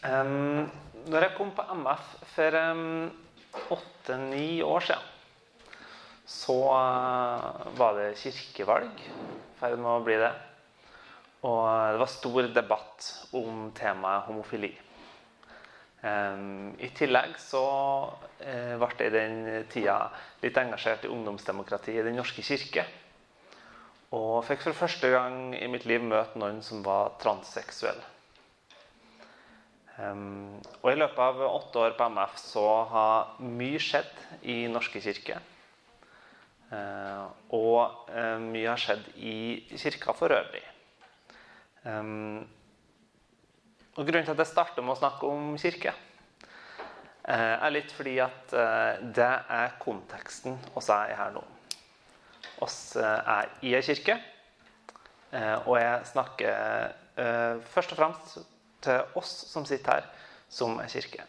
Um, når jeg kom på MF for åtte-ni um, år siden, så uh, var det kirkevalg. I ferd med å bli det. Og det var stor debatt om temaet homofili. Um, I tillegg så uh, ble jeg i den tida litt engasjert i ungdomsdemokrati i Den norske kirke. Og fikk for første gang i mitt liv møte noen som var transseksuell. Og i løpet av åtte år på MF så har mye skjedd i Norske kirke. Uh, og uh, mye har skjedd i kirka for øvrig. Og Grunnen til at jeg starter med å snakke om kirke, uh, er litt fordi at det er konteksten oss er her nå. Oss er i ei kirke, og jeg snakker først og fremst til oss som sitter her, som er kirke.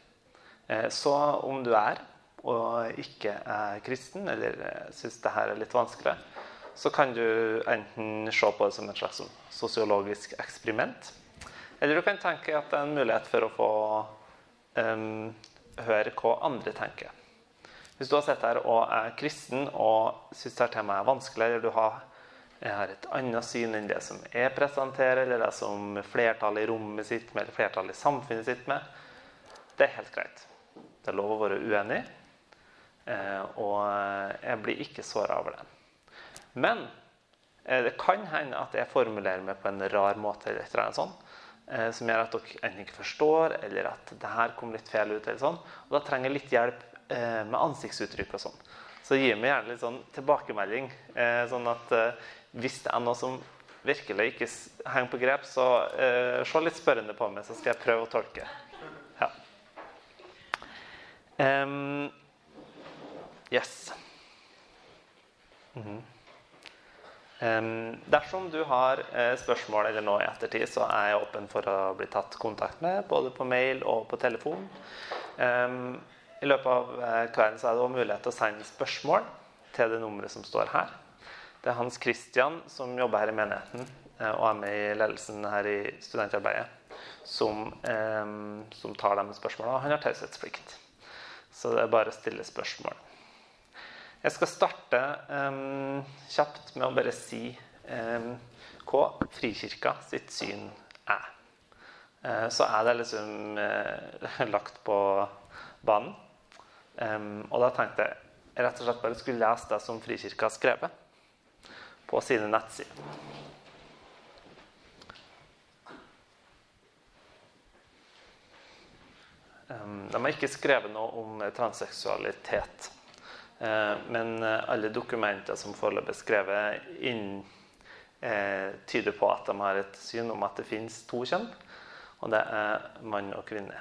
Eh, så om du er og ikke er kristen, eller eh, syns det her er litt vanskelig, så kan du enten se på det som et slags sosiologisk eksperiment. Eller du kan tenke at det er en mulighet for å få um, høre hva andre tenker. Hvis du har sett her og er kristen og syns dette temaet er vanskelig, eller du har jeg har et annet syn enn det som jeg presenterer, eller det som flertallet i rommet sitt med, eller flertallet i samfunnet sitt med. Det er helt greit. Det er lov å være uenig, eh, og jeg blir ikke såra over det. Men eh, det kan hende at jeg formulerer meg på en rar måte, eller et eller annet sånt, eh, som gjør at dere enten ikke forstår, eller at det her kom litt feil ut. eller sånn, Og da trenger jeg litt hjelp med ansiktsuttrykk og sånn. Så gi meg gjerne litt sånn tilbakemelding, sånn at hvis det er noe som virkelig ikke henger på grep, så eh, se litt spørrende på meg, så skal jeg prøve å tolke. Ja. Um, yes. Mm -hmm. um, dersom du har eh, spørsmål eller noe i ettertid, så er jeg åpen for å bli tatt kontakt med, både på mail og på telefon. Um, I løpet av eh, kvelden så er det også mulighet til å sende spørsmål til det nummeret som står her. Det er Hans Christian som jobber her i menigheten eh, og er med i ledelsen her i studentarbeidet, som, eh, som tar de spørsmålene. Han har taushetsplikt. Så det er bare å stille spørsmål. Jeg skal starte um, kjapt med å bare si um, hva Frikirka sitt syn er. Uh, så er det liksom uh, lagt på banen. Um, og da tenkte jeg rett og slett bare skulle lese det som Frikirka har skrevet på sine nettsider. De har ikke skrevet noe om transseksualitet. Eh, men alle dokumenter som foreløpig er skrevet inn, eh, tyder på at de har et syn om at det finnes to kjønn, og det er mann og kvinne.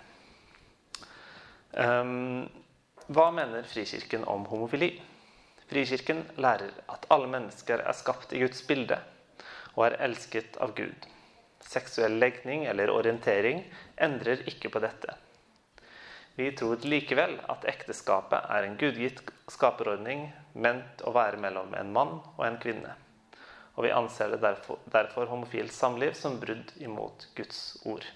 Hva mener Frikirken om homofili? Frikirken lærer at alle mennesker er skapt i Guds bilde og er elsket av Gud. Seksuell legning eller orientering endrer ikke på dette. Vi tror likevel at ekteskapet er en gudgitt skaperordning ment å være mellom en mann og en kvinne. Og vi anser det derfor, derfor homofilt samliv som brudd imot Guds ord.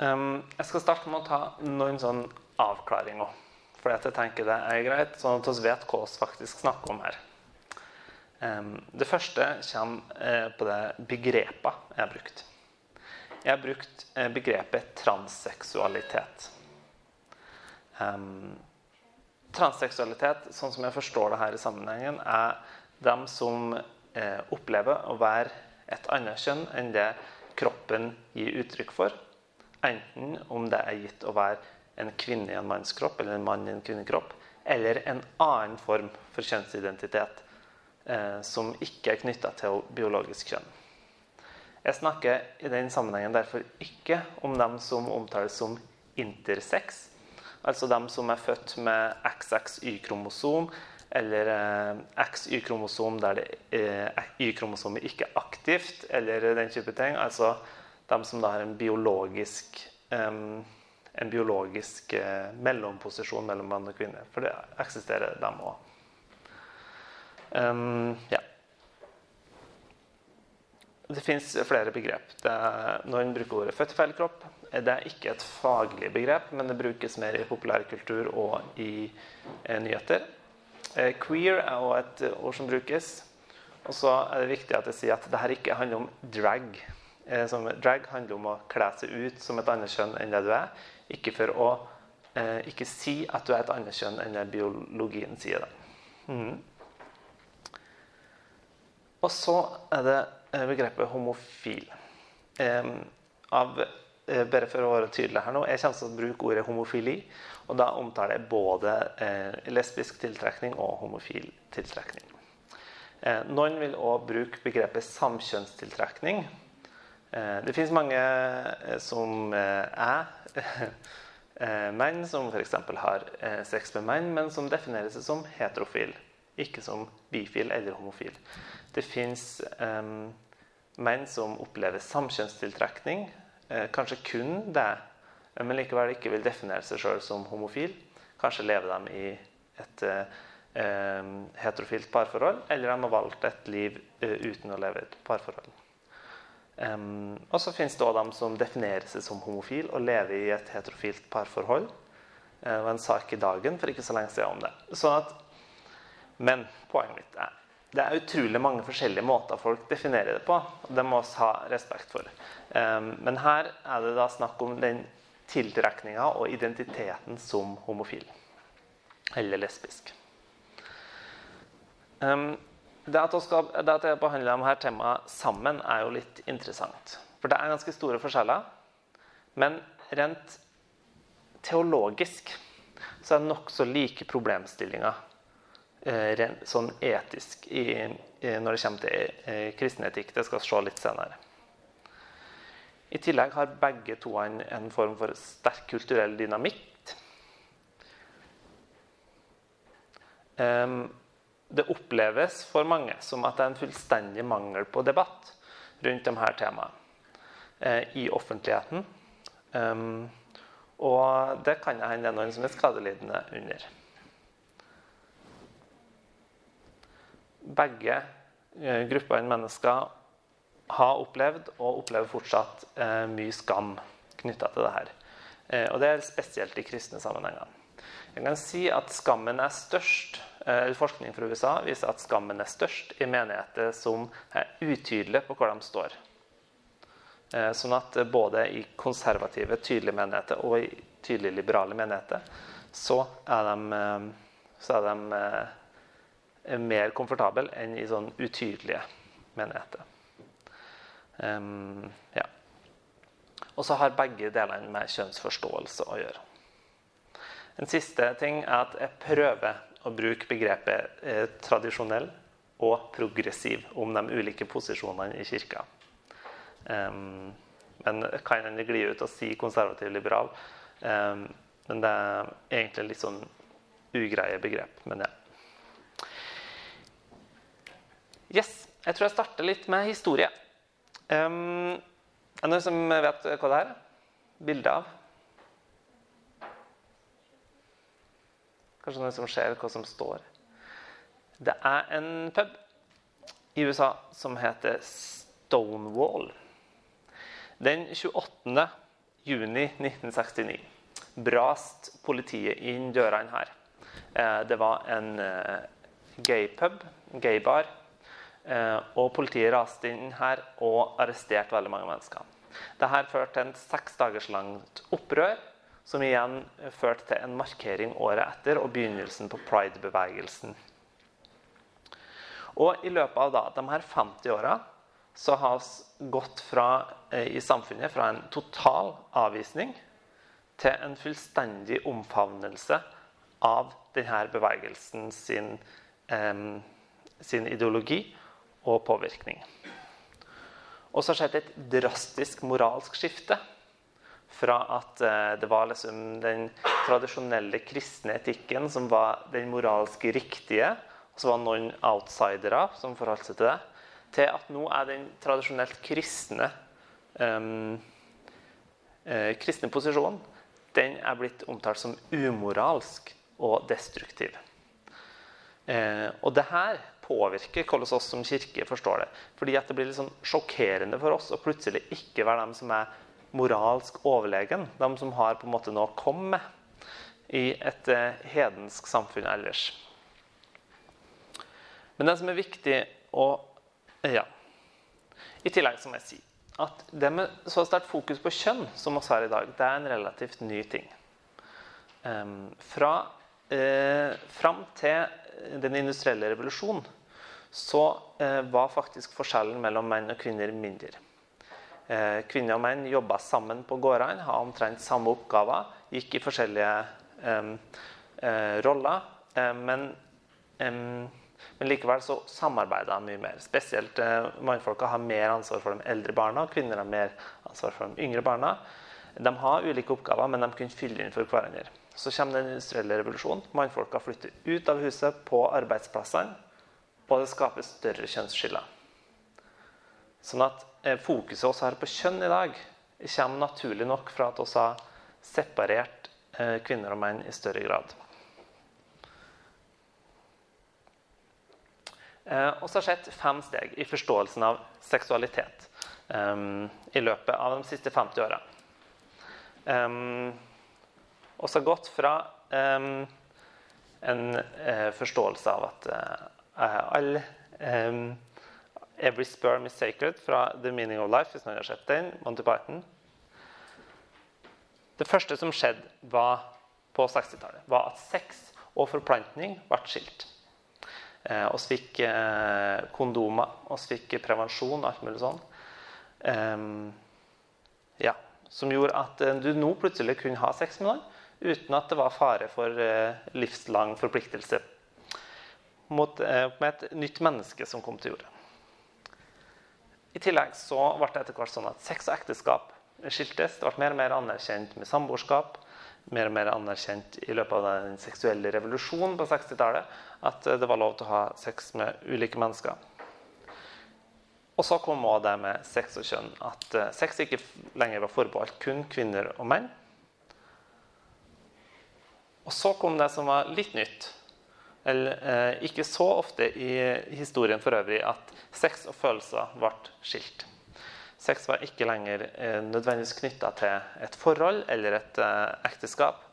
Jeg skal starte med å ta noen sånn avklaringer. Fordi at jeg tenker det er greit, sånn at vi vet hva vi faktisk snakker om her. Det første kommer eh, på det begrepet jeg har brukt. Jeg har brukt eh, begrepet transseksualitet. Transseksualitet, sånn som jeg forstår det her i sammenhengen, er dem som eh, opplever å være et annet kjønn enn det kroppen gir uttrykk for. Enten om det er gitt å være en kvinne i en mannskropp eller en mann i en kvinnekropp, eller en annen form for kjønnsidentitet eh, som ikke er knytta til biologisk kjønn. Jeg snakker i den sammenhengen derfor ikke om dem som omtales som intersex, altså dem som er født med XXY-kromosom, eller eh, XY-kromosom der eh, Y-kromosomet ikke er aktivt, eller den type ting. Altså dem som da har en biologisk eh, en biologisk eh, mellomposisjon mellom mann og kvinne. For det eksisterer dem òg. Um, ja. det fins flere begrep. Er, noen bruker ordet født feil kropp. Det er ikke et faglig begrep, men det brukes mer i populærkultur og i eh, nyheter. Eh, queer er også et ord som brukes. Og så er det viktig at jeg sier at dette ikke handler om drag. Eh, som, drag handler om å kle seg ut som et annet kjønn enn det du er. Ikke for å eh, ikke si at du er et annet kjønn enn det biologien sier. det. Mm. Og så er det eh, begrepet homofil. Eh, av, eh, bare for å være tydelig her nå, Jeg kommer til å bruke ordet homofili. Og da omtaler jeg både eh, lesbisk tiltrekning og homofil tiltrekning. Eh, noen vil òg bruke begrepet samkjønnstiltrekning. Eh, det fins mange som er menn som f.eks. har sex med menn, men som definerer seg som heterofil, ikke som bifil eller homofil. Det fins um, menn som opplever samkjønnstiltrekning. Eh, kanskje kun det, men likevel ikke vil definere seg sjøl som homofil. Kanskje lever de i et um, heterofilt parforhold, eller de har valgt et liv uten å leve et parforhold. Um, og så finnes det òg de som definerer seg som homofil og lever i et heterofilt parforhold. Det var en sak i Dagen for ikke så lenge siden om det. Sånn at, men poenget mitt er det er utrolig mange forskjellige måter folk definerer det på. og Det må vi ha respekt for. Um, men her er det da snakk om den tiltrekninga og identiteten som homofil. Eller lesbisk. Um, det, at skal, det at jeg behandler de her temaene sammen, er jo litt interessant. For det er ganske store forskjeller. Men rent teologisk så er det nokså like problemstillinger Eh, sånn etisk når det kommer til eh, kristen etikk. Det skal vi se litt senere. I tillegg har begge to en, en form for sterk kulturell dynamikk. Um, det oppleves for mange som at det er en fullstendig mangel på debatt rundt de her temaene eh, i offentligheten. Um, og det kan hende det er noen som er skadelidende under. begge eh, gruppene mennesker har opplevd og opplever fortsatt eh, mye skam knytta til det her. Og det er spesielt i kristne sammenhenger. Jeg kan si at skammen er størst Forskning fra USA viser at skammen er størst i menigheter som er utydelige på hvor de står. Sånn at både i konservative, tydelige menigheter og i tydelig liberale menigheter så er de, så er de mer komfortable enn i sånn utydelige menigheter. Um, ja. Og så har begge delene med kjønnsforståelse å gjøre. En siste ting er at jeg prøver å bruke begrepet eh, tradisjonell og progressiv om de ulike posisjonene i kirka. Um, men kan en gli ut og si konservativ-liberal. Um, men det er egentlig litt sånn ugreie begrep. Men ja. Yes, Jeg tror jeg starter litt med historie. Um, er det noen som vet hva det er? Bilde av? Kanskje noen som ser hva som står? Det er en pub i USA som heter Stonewall. Den 28. juni 1969 brast politiet inn dørene her. Eh, det var en eh, gaypub, gaybar, Eh, og politiet raste inn her og arresterte veldig mange mennesker. Dette førte til en seks dagers langt opprør, som igjen førte til en markering året etter og begynnelsen på pride-bevegelsen. Og I løpet av da, de her 50 åra så har vi gått fra, eh, i samfunnet fra en total avvisning til en fullstendig omfavnelse av denne bevegelsen sin, eh, sin ideologi og påvirkning. Og så har skjedd et drastisk moralsk skifte. Fra at eh, det var liksom den tradisjonelle kristne etikken som var den moralske riktige, og så var noen outsidere som forholdt seg til det, til at nå er den tradisjonelt kristne um, eh, kristne posisjonen den er blitt omtalt som umoralsk og destruktiv. Eh, og det her påvirker hvordan oss som kirke forstår det. Fordi at det blir litt sånn sjokkerende for oss å plutselig ikke være dem som er moralsk overlegen. De som har på en måte noe å komme med i et eh, hedensk samfunn ellers. Men det som er viktig å Ja. I tillegg så må jeg si at det med så sterkt fokus på kjønn som vi har i dag, det er en relativt ny ting. Um, fra eh, fram til den industrielle revolusjonen så eh, var faktisk forskjellen mellom menn og kvinner mindre. Eh, kvinner og menn jobba sammen på gårdene, hadde omtrent samme oppgaver, gikk i forskjellige um, uh, roller. Um, men, men, likevel så samarbeida de mye mer. Spesielt uh, mannfolka har mer ansvar for de eldre barna, og kvinner har mer ansvar for de yngre barna. De har ulike oppgaver, men de kunne fylle inn for hverandre. Så kommer den industrielle revolusjonen. Mannfolka flytter ut av huset på arbeidsplassene. Og det skaper større kjønnsskiller. Sånn at eh, fokuset også her på kjønn i dag, kommer naturlig nok fra at vi har separert eh, kvinner og menn i større grad. Eh, vi har sett fem steg i forståelsen av seksualitet i løpet av de siste 50 åra. Um, har gått fra en forståelse av at all um, Every sperm is sacred fra The Meaning of Life, hvis noen har sett den, Monty Python. Det første som skjedde var, på 60-tallet, var at sex og forplantning ble skilt. Eh, oss fikk eh, kondomer, oss fikk prevensjon, alt mulig sånn. Eh, ja, som gjorde at eh, du nå plutselig kunne ha sex med noen uten at det var fare for eh, livslang forpliktelse mot, eh, med et nytt menneske som kom til jorda. I tillegg så ble det etter hvert sånn at sex og ekteskap skiltes. Det ble mer og mer anerkjent med samboerskap. Mer og mer anerkjent i løpet av den seksuelle revolusjonen på 60-tallet at det var lov til å ha sex med ulike mennesker. Og så kom også det med sex og kjønn. At eh, sex ikke lenger var forbeholdt kun kvinner og menn. Og så kom det som var litt nytt. Eller eh, ikke så ofte i historien for øvrig at sex og følelser ble skilt. Sex var ikke lenger eh, nødvendigvis knytta til et forhold eller et eh, ekteskap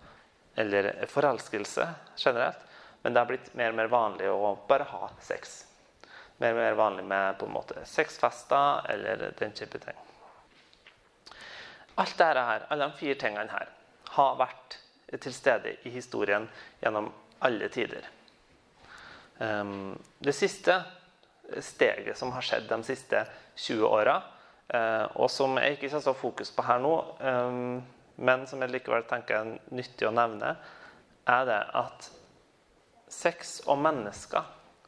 eller forelskelse generelt. Men det har blitt mer og mer vanlig å bare ha sex. Mer og mer vanlig med på en måte sexfester eller den type ting. Alt dette her, alle de fire tingene her har vært til stede i historien gjennom alle tider. Ehm, det siste steget som har skjedd de siste 20 åra, eh, og som jeg ikke skal stå fokus på her nå, ehm, men som jeg likevel tenker er nyttig å nevne, er det at sex og mennesker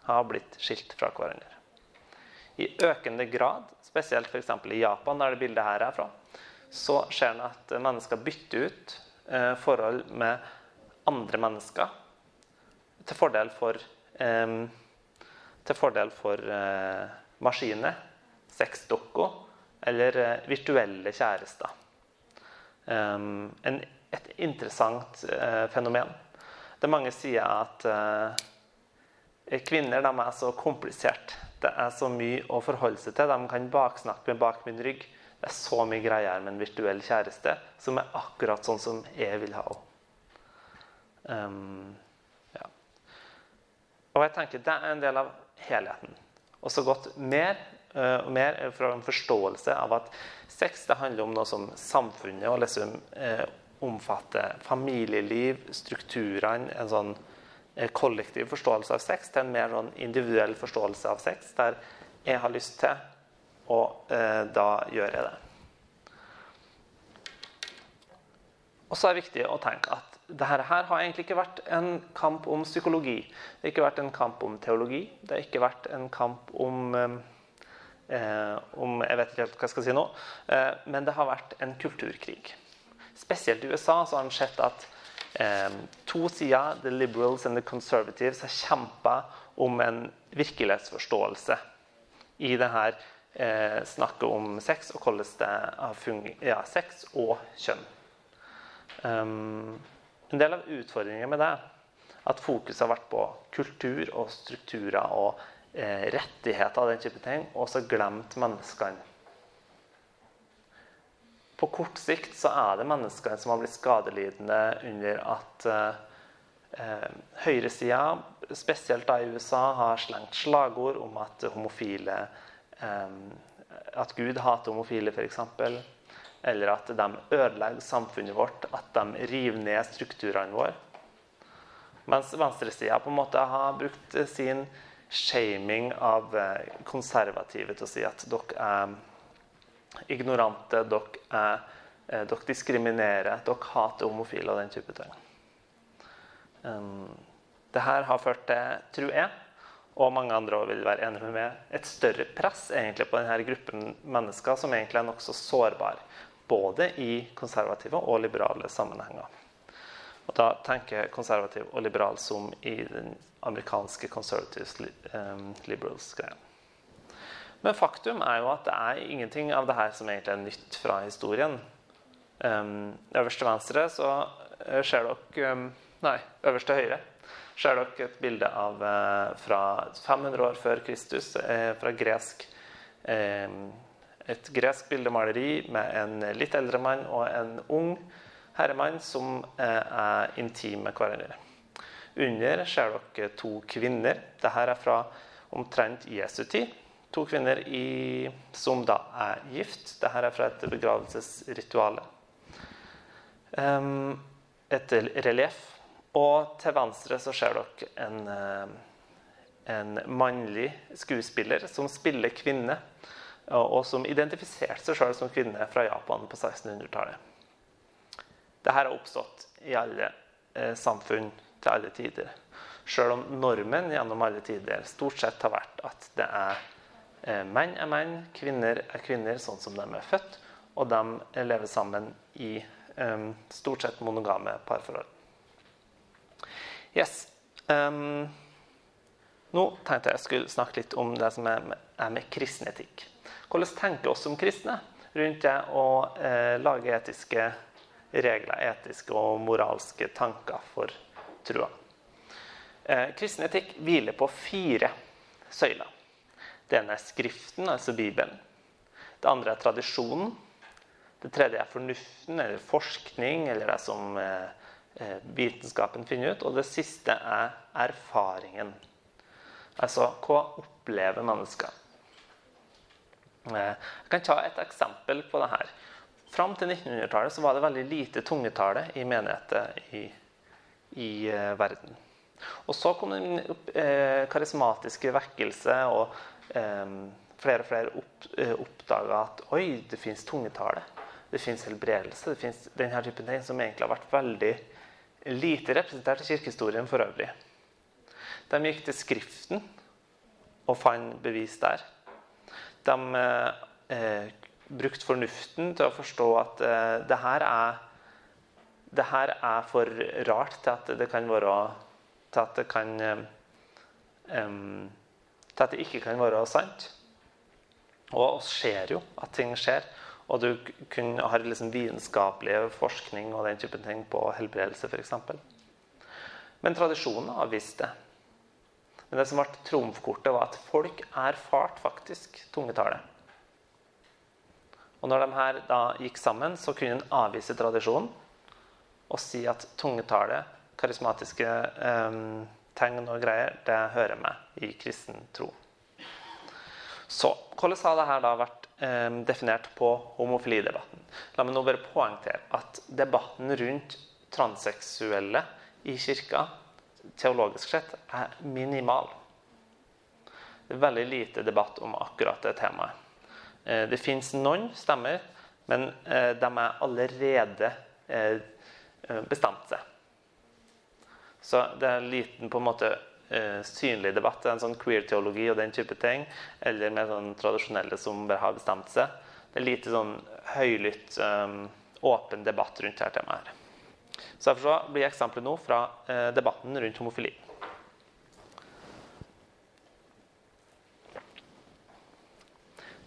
har blitt skilt fra hverandre. I økende grad, spesielt f.eks. i Japan, der det bildet her er fra, så skjer det at mennesker bytter ut eh, forhold med andre mennesker til fordel for, til fordel for eh, maskiner, sexdokker eller eh, virtuelle kjærester. En, et interessant uh, fenomen. Det er mange sier at kvinner de er så komplisert. Det er så mye å forholde seg til. De kan baksnakke med bak min rygg. Det er så mye greier med en virtuell kjæreste som er akkurat sånn som jeg vil ha henne. Um. Og jeg tenker det er en del av helheten. Og så gått mer uh, og mer fra en forståelse av at sex det handler om noe som samfunnet og liksom eh, omfatter familieliv, strukturene, en sånn eh, kollektiv forståelse av sex, til en mer sånn individuell forståelse av sex, der jeg har lyst til og eh, da gjør jeg det. Og så er det viktig å tenke at dette her har egentlig ikke vært en kamp om psykologi. Det har ikke vært en kamp om teologi. Det har ikke vært en kamp om, eh, om Jeg vet ikke helt hva jeg skal si nå. Eh, men det har vært en kulturkrig. Spesielt i USA så har en sett at eh, to sider, the liberals and the conservatives, har kjempa om en virkelighetsforståelse i det eh, snakket om sex og hvordan det har fungert ja, sex og kjønn. Um, en del av utfordringen med det at fokuset har vært på kultur og strukturer og eh, rettigheter og den type ting, og så glemt menneskene. På kort sikt så er det menneskene som har blitt skadelidende under at eh, høyresida, spesielt da i USA, har slengt slagord om at homofile eh, At Gud hater homofile, f.eks. Eller at de ødelegger samfunnet vårt, at de river ned strukturene våre. Mens venstresida på har brukt sin shaming av eh, konservative til å si at dere er ignorante, dere, er, eh, dere diskriminerer, dere hater homofile og den type ting. Dette har ført til, tror jeg, og mange andre vil være enig med meg, et større press egentlig på denne gruppen mennesker som egentlig er nokså sårbare. Både i konservative og liberale sammenhenger. Og da tenker konservativ og liberal som i den amerikanske conservatives um, liberals-greia. Men faktum er jo at det er ingenting av det her som egentlig er nytt fra historien. Um, øverst til venstre så eh, ser dere um, Nei, øverst til høyre ser dere et bilde av uh, fra 500 år før Kristus, uh, fra gresk uh, Et gresk bildemaleri med en litt eldre mann og en ung herremann som er intime med hverandre. Under ser dere to kvinner. Dette er fra omtrent Jesu tid. To kvinner i, som da er gift. Dette er fra et begravelsesritual. Et relieff. Og til venstre så ser dere en, en mannlig skuespiller som spiller kvinne, og som identifiserte seg sjøl som kvinne fra Japan på 1600-tallet. Dette har oppstått i alle eh, samfunn til alle tider. Sjøl om normen gjennom alle tider stort sett har vært at det er eh, menn er menn, kvinner er kvinner sånn som de er født, og de lever sammen i eh, stort sett monogame parforhold. Yes. Um, nå tenkte jeg skulle snakke litt om det som er med, er med kristen etikk. Hvordan tenker oss som kristne rundt det å eh, lage etiske regler, etiske og moralske tanker for trua. Eh, kristen etikk hviler på fire søyler. Det ene er Skriften, altså Bibelen. Det andre er tradisjonen. Det tredje er fornuften, eller forskning, eller det som eh, eh vitenskapen finner ut. Og det siste er erfaringen. Altså hva opplever mennesker? Eh, jeg kan ta et eksempel på det her. Fram til 1900-tallet var det veldig lite tungetale i menigheter i, i uh, verden. Og så kom den eh, karismatiske vekkelse, og eh, flere og flere opp, eh, oppdaga at oi, det fins tungetale. Det fins helbredelse. Det fins denne typen ting som egentlig har vært veldig lite representert i kirkehistorien for øvrig. De gikk til Skriften og fant bevis der. De eh, brukt fornuften til å forstå at eh, det, her er, det her er for rart til at det kan være Til at det kan um, Til at det ikke kan være sant. Og oss ser jo at ting skjer. Og du kun har liksom vitenskapelig forskning og den typen ting på helbredelse f.eks. Men tradisjonen har visst det. Men det som ble trumfkortet, var at folk erfarte faktisk tungetallet. Og når de her da gikk sammen, så kunne en avvise tradisjonen og si at tungetale, karismatiske eh, tegn og greier, det hører med i kristen tro. Så hvordan har dette da vært eh, definert på homofilidebatten? La meg nå bare poengtere at debatten rundt transseksuelle i kirka teologisk sett er minimal. Det er veldig lite debatt om akkurat det temaet. Eh, det fins noen stemmer, men eh, de er allerede eh, bestemt seg. Så det er en liten på en måte synlig debatt. En sånn queer-teologi og den type ting. Eller med sånn tradisjonelle som bare har bestemt seg. Det er lite sånn høylytt, åpen debatt rundt dette temaet. her. Så Derfor blir eksempelet nå fra debatten rundt homofili.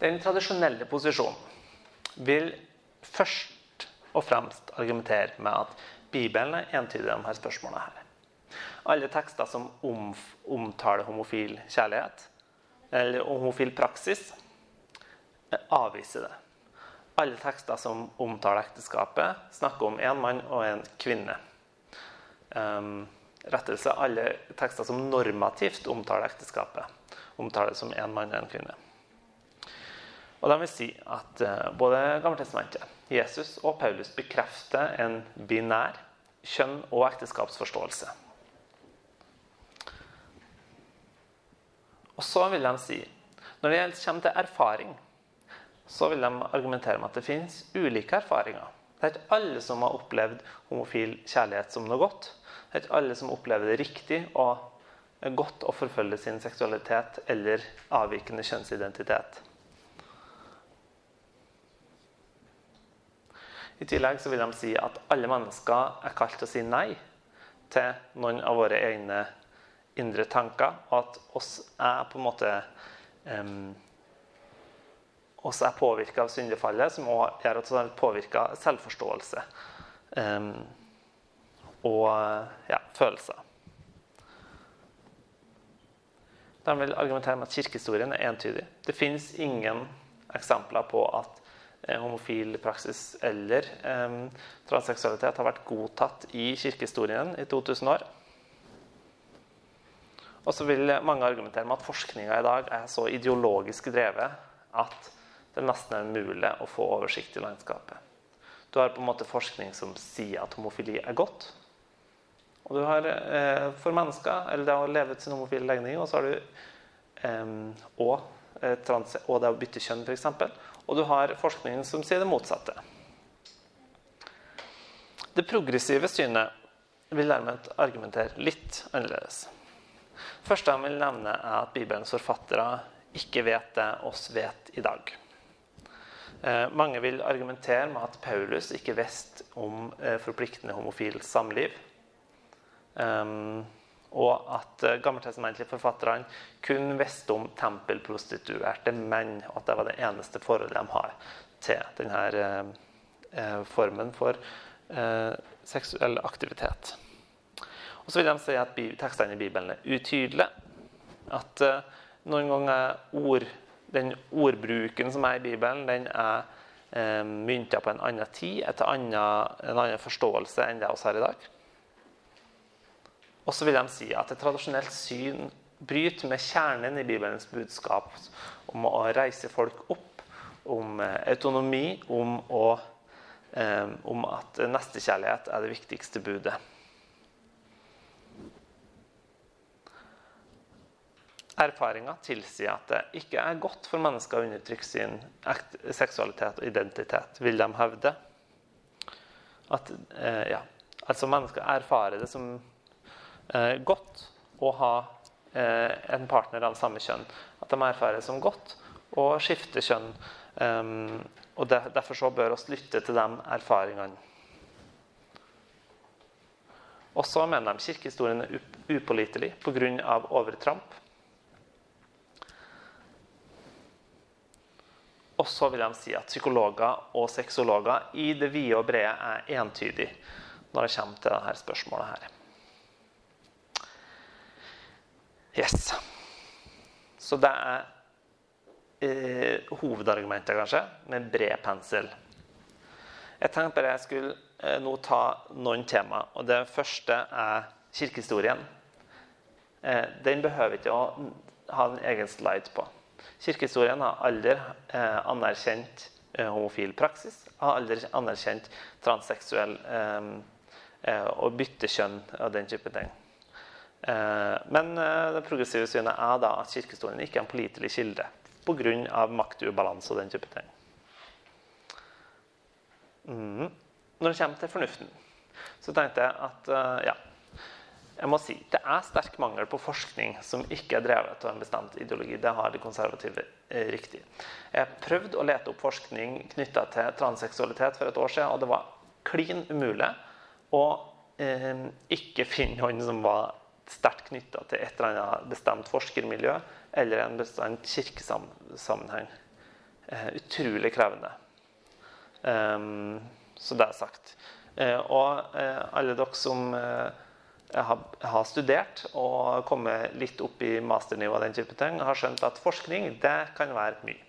Den tradisjonelle posisjonen vil først og fremst argumentere med at Bibelen er entydig i disse spørsmålene. her. Alle tekster som omtaler homofil kjærlighet, eller homofil praksis, avviser det. Alle tekster som omtaler ekteskapet, snakker om én mann og en kvinne. Um, rettelse alle tekster som normativt omtaler ekteskapet, omtaler som én mann og en kvinne. Og de vil si at uh, både Gammeltestamentet, Jesus og Paulus bekrefter en binær kjønn- og ekteskapsforståelse. Og så vil de si når det kommer til erfaring, så vil de argumentere med at det finnes ulike erfaringer. Det er ikke alle som har opplevd homofil kjærlighet som noe godt. Det er ikke alle som opplever det riktig og godt å forfølge sin seksualitet eller avvikende kjønnsidentitet. I tillegg så vil de si at alle mennesker er kalt til å si nei til noen av våre egne indre tanker, og at oss er på en måte um, også er påvirka av syndefallet, som også gjør at vi har påvirka selvforståelse um, og ja, følelser. De vil argumentere med at kirkehistorien er entydig. Det fins ingen eksempler på at eh, homofil praksis eller um, transseksualitet har vært godtatt i kirkehistorien i 2000 år. Og så vil mange argumentere med at forskninga i dag er så ideologisk drevet at det nesten er umulig å få oversikt i landskapet. Du har på en måte forskning som sier at homofili er godt. Og du har eh, for mennesker, eller det å leve ut sin homofile legning, og så har du eh, og, eh, trans, og det å bytte kjønn, f.eks. Og du har forskningen som sier det motsatte. Det progressive synet vil dermed argumentere litt annerledes. første jeg vil nevne, er at Bibelens forfattere ikke vet det oss vet i dag. Eh, mange vil argumentere med at Paulus ikke visste om eh, forpliktende homofilt samliv. Um, og at gammeltestamentlige forfatterne kun visste om tempelprostituerte menn. Og at det var det eneste forholdet de har til denne formen for seksuell aktivitet. Og så vil de si at tekstene i Bibelen er utydelige. At noen ganger ord den ordbruken som er i Bibelen, den er eh, mynta på en annen tid, etter en annen forståelse enn det vi har i dag. Og så vil de si at et tradisjonelt syn bryter med kjernen i Bibelens budskap om å reise folk opp, om eh, autonomi, om, å, eh, om at nestekjærlighet er det viktigste budet. Erfaringer tilsier at det ikke er godt for mennesker å undertrykke sin seksualitet og identitet, vil de hevde. At, eh, ja, altså mennesker erfarer det som eh, godt å ha eh, en partner av samme kjønn. At de erfarer det som godt å skifte kjønn. Um, og det, Derfor så bør oss lytte til de erfaringene. Og så mener de kirkehistorien er upålitelig pga. overtramp. Og så vil de si at psykologer og sexologer i det vide og brede er entydige når det kommer til dette spørsmålet her. Yes. Så det er eh, hovedargumentet, kanskje, med bred pensel. Jeg tenkte bare jeg skulle eh, nå ta noen tema. og Det første er kirkehistorien. Eh, den behøver ikke å ha en egen slide på. Kirkehistorien har aldri eh, anerkjent eh, homofil praksis. Har aldri anerkjent transseksuell eh, eh og byttekjønn og den type ting. Eh, men eh, det progressive synet er da at kirkehistorien ikke er en pålitelig kilde pga. maktubalanse og den type ting. Mm. Når det kommer til fornuften, så tenkte jeg at ja, jeg må si, Det er sterk mangel på forskning som ikke er drevet av en bestemt ideologi. Det har de konservative eh, riktig. Jeg prøvde å lete opp forskning knytta til transseksualitet for et år siden, og det var klin umulig å eh, ikke finne noen som var sterkt knytta til et eller annet bestemt forskermiljø eller en bestemt kirkesammenheng. Eh, utrolig krevende. Um, så det er sagt. Eh, og eh, alle dere som eh, har studert og kommet litt opp i masternivå og den type ting, har skjønt at forskning det kan være mye.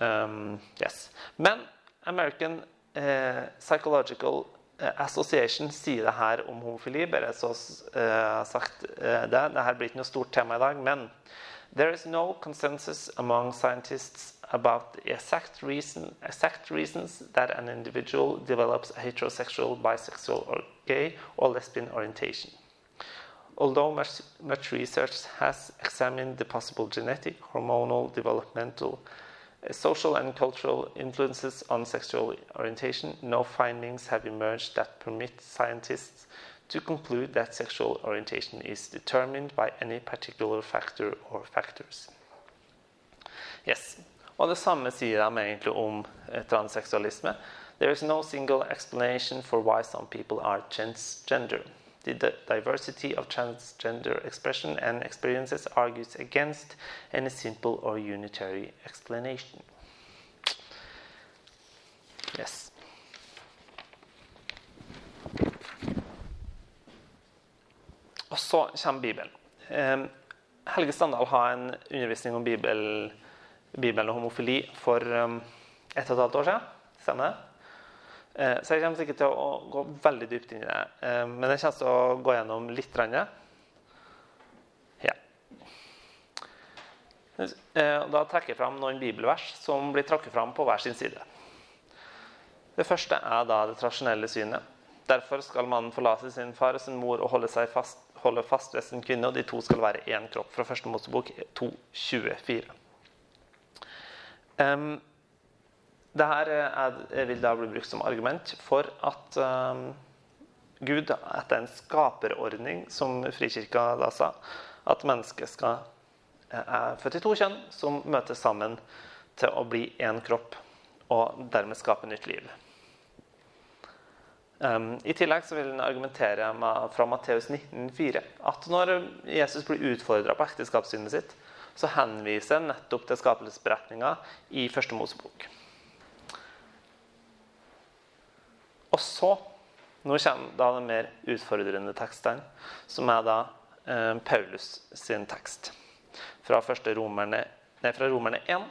Um, yes. Men American eh, Psychological eh, Association sier det her om homofili. Bare så eh, sagt eh, det. Dette blir ikke noe stort tema i dag, men There is no consensus among scientists about the exact, reason, exact reasons that an individual develops a heterosexual, bisexual, or or lesbian orientation. Although much, much research has examined the possible genetic, hormonal, developmental, uh, social, and cultural influences on sexual orientation, no findings have emerged that permit scientists to conclude that sexual orientation is determined by any particular factor or factors. Yes. Og det samme sier de egentlig om eh, transseksualisme. There is no single explanation for why some people are transgender. The diversity of transgender expression and experiences argues against any simple or unitary explanation. Yes. Og så kommer Bibelen. Eh, Helge Standal har en undervisning om Bibel, Bibelen og homofili for um, ett og et halvt år siden. Stemmer det? Eh, så jeg kommer ikke til å gå veldig dypt inn i det. Eh, men jeg kommer til å gå gjennom litt. Ja. Eh, da trekker jeg fram noen bibelvers som blir trakket fram på hver sin side. Det første er da det tradisjonelle synet. Derfor skal mannen forlate sin far og sin mor og holde, fast, holde fast ved sin kvinne, og de to skal være én kropp. Fra første Mosebok 2.24. Um, Dette vil da bli brukt som argument for at um, Gud, etter en skaperordning, som Frikirka da sa, at mennesket skal, er født i to kjønn som møtes sammen til å bli én kropp, og dermed skape nytt liv. Um, I tillegg så vil han argumentere med, fra Matteus 19,4 at når Jesus blir utfordra på ekteskapssynet sitt, så henviser han nettopp til skapelsesberetninga i første Mosebok. Og så Nå kommer da de mer utfordrende tekstene, som er da eh, Paulus sin tekst. Fra, romerne, nei, fra Romerne 1.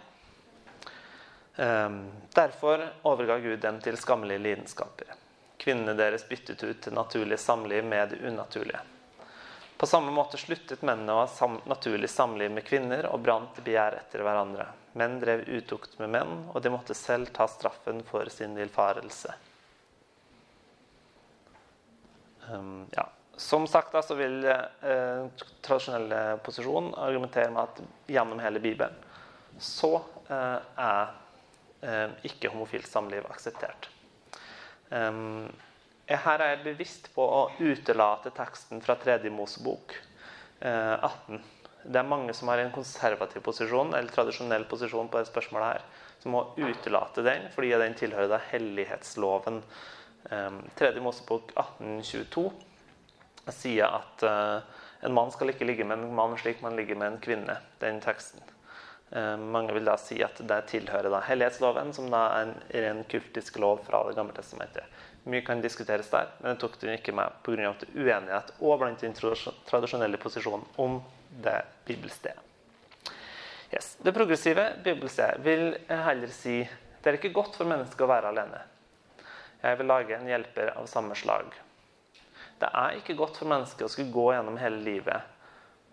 Eh, derfor overga Gud dem til skammelige lidenskaper. Kvinnene deres byttet ut til naturlig samliv med det unaturlige. På samme måte sluttet mennene å ha naturlig samliv med kvinner og brant begjær etter hverandre. Menn drev utukt med menn, og de måtte selv ta straffen for sin villfarelse. Um, ja. Som sagt da, så vil eh, tradisjonelle posisjon argumentere med at gjennom hele Bibelen så eh, er eh, ikke homofilt samliv akseptert. Um, her er jeg bevisst på å utelate teksten fra tredje Mosebok eh, 18. Det er mange som har en konservativ posisjon eller tradisjonell posisjon på det spørsmålet her, som må utelate den fordi den tilhører da hellighetsloven. Eh, tredje Mosebok 1822 sier at eh, en mann skal ikke ligge med en mann slik man ligger med en kvinne. Den teksten. Eh, mange vil da si at det tilhører da hellighetsloven, som da er en ren kultisk lov fra Det gamle testamentet. Mye kan diskuteres der, men det tok den ikke med pga. uenighet og blant den tradisjonelle posisjonen om det bibelstedet. Yes. Det progressive bibelstedet vil heller si det er ikke godt for mennesket å være alene. Jeg vil lage en hjelper av samme slag. Det er ikke godt for mennesket å skulle gå gjennom hele livet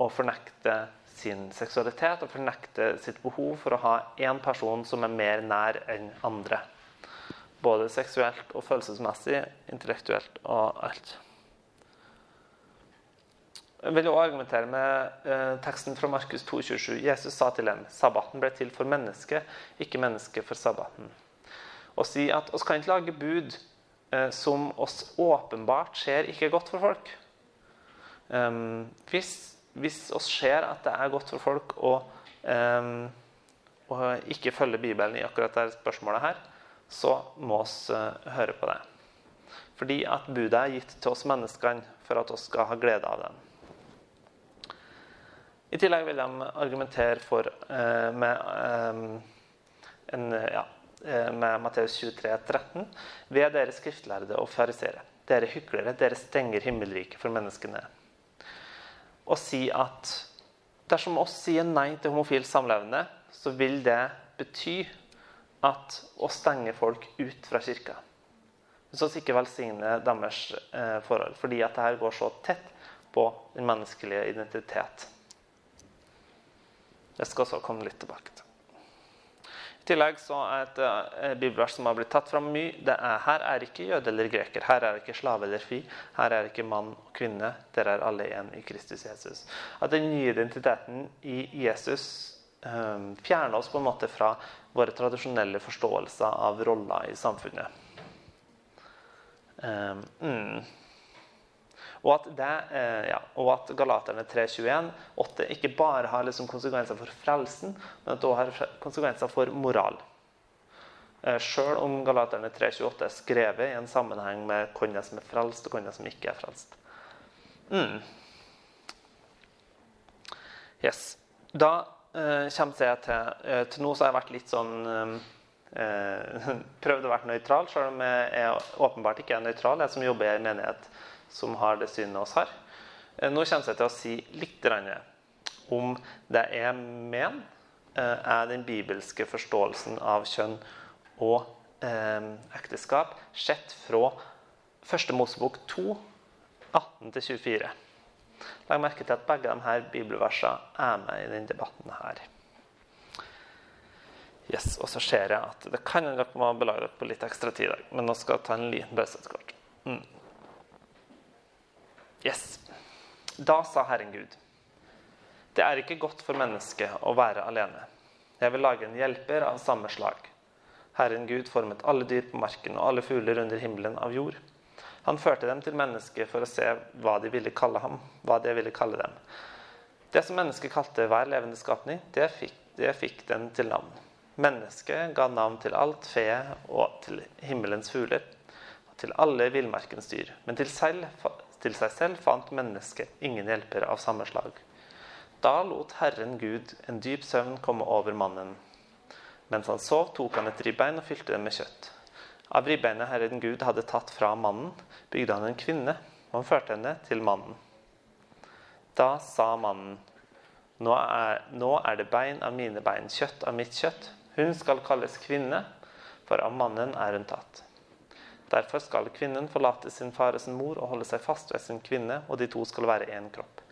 og fornekte sin seksualitet og fornekte sitt behov for å ha én person som er mer nær enn andre. Både seksuelt og følelsesmessig, intellektuelt og alt. Jeg vil også argumentere med eh, teksten fra Markus 2,27. Jesus sa til dem sabbaten ble til for mennesket, ikke mennesket for sabbaten. Og si at oss kan ikke lage bud eh, som oss åpenbart ser ikke er godt for folk. Hvis hvis vi ser at det er godt for folk å, å ikke følge Bibelen i akkurat dette spørsmålet her, så må vi uh, høre på det. Fordi at budet er gitt til oss menneskene for at vi skal ha glede av den. I tillegg vil de argumentere for, uh, med, en, ja, med Matteus 23, 13. Ved dere skriftlærde og farisere. dere hyklere, dere stenger himmelriket for menneskene. Og si at dersom oss sier nei til homofilt samlevende, så vil det bety at å stenge folk ut fra kirka. Så oss ikke velsigne deres eh, forhold, fordi at dette går så tett på den menneskelige identitet. Jeg skal også komme litt tilbake til. I tillegg så er et uh, bibelvers som har blitt tatt fram mye. det er Her er ikke jøde eller greker, her er ikke slave eller fi, her er ikke mann og kvinne. Dere er alle én i Kristus Jesus. At den nye identiteten i Jesus um, fjerner oss på en måte fra våre tradisjonelle forståelser av roller i samfunnet. Um, mm. Og at, det, eh, ja, og at Galaterne 3.21 ikke bare har liksom konsekvenser for frelsen, men at det også har konsekvenser for moral. Eh, Sjøl om Galaterne 3.28 er skrevet i en sammenheng med hvem som er frelst, og hvem som ikke er frelst. Mm. Yes. Da eh, kommer jeg til eh, Til nå så har jeg vært litt sånn eh, Prøvd å være nøytral, selv om jeg åpenbart ikke er nøytral, jeg som jobber i en menighet som har det synet oss har. Eh, nå kommer jeg til å si litt om det jeg mener eh, er den bibelske forståelsen av kjønn og eh, ekteskap sett fra 1. Mosebok 2, 18-24. Legg merke til at begge disse bibelversene er med i denne debatten. her. Yes, Og så ser jeg at det kan dere må belage dere på litt ekstra tid i dag, men nå skal jeg ta en liten pause. Mm. Yes. Da sa Herren Gud, det er ikke godt for mennesket å være alene. Jeg vil lage en hjelper av samme slag. Herren Gud formet alle dyr på marken og alle fugler under himmelen av jord. Han førte dem til mennesket for å se hva de ville kalle ham, hva de ville kalle dem. Det som mennesket kalte hver levende skapning, det fikk, det fikk den til navn. Mennesket ga navn til alt fe og til himmelens fugler, og til alle villmarkens dyr. Men til selv til seg selv fant mennesket ingen hjelper av samme slag. Da lot Herren Gud en dyp søvn komme over mannen. Mens han sov, tok han et ribbein og fylte det med kjøtt. Av ribbeinet Herren Gud hadde tatt fra mannen, bygde han en kvinne, og han førte henne til mannen. Da sa mannen, nå er, nå er det bein av mine bein, kjøtt av mitt kjøtt. Hun skal kalles kvinne, for av mannen er hun tatt. Derfor skal kvinnen forlate sin far og sin mor og holde seg fast ved sin kvinne, og de to skal være én kropp.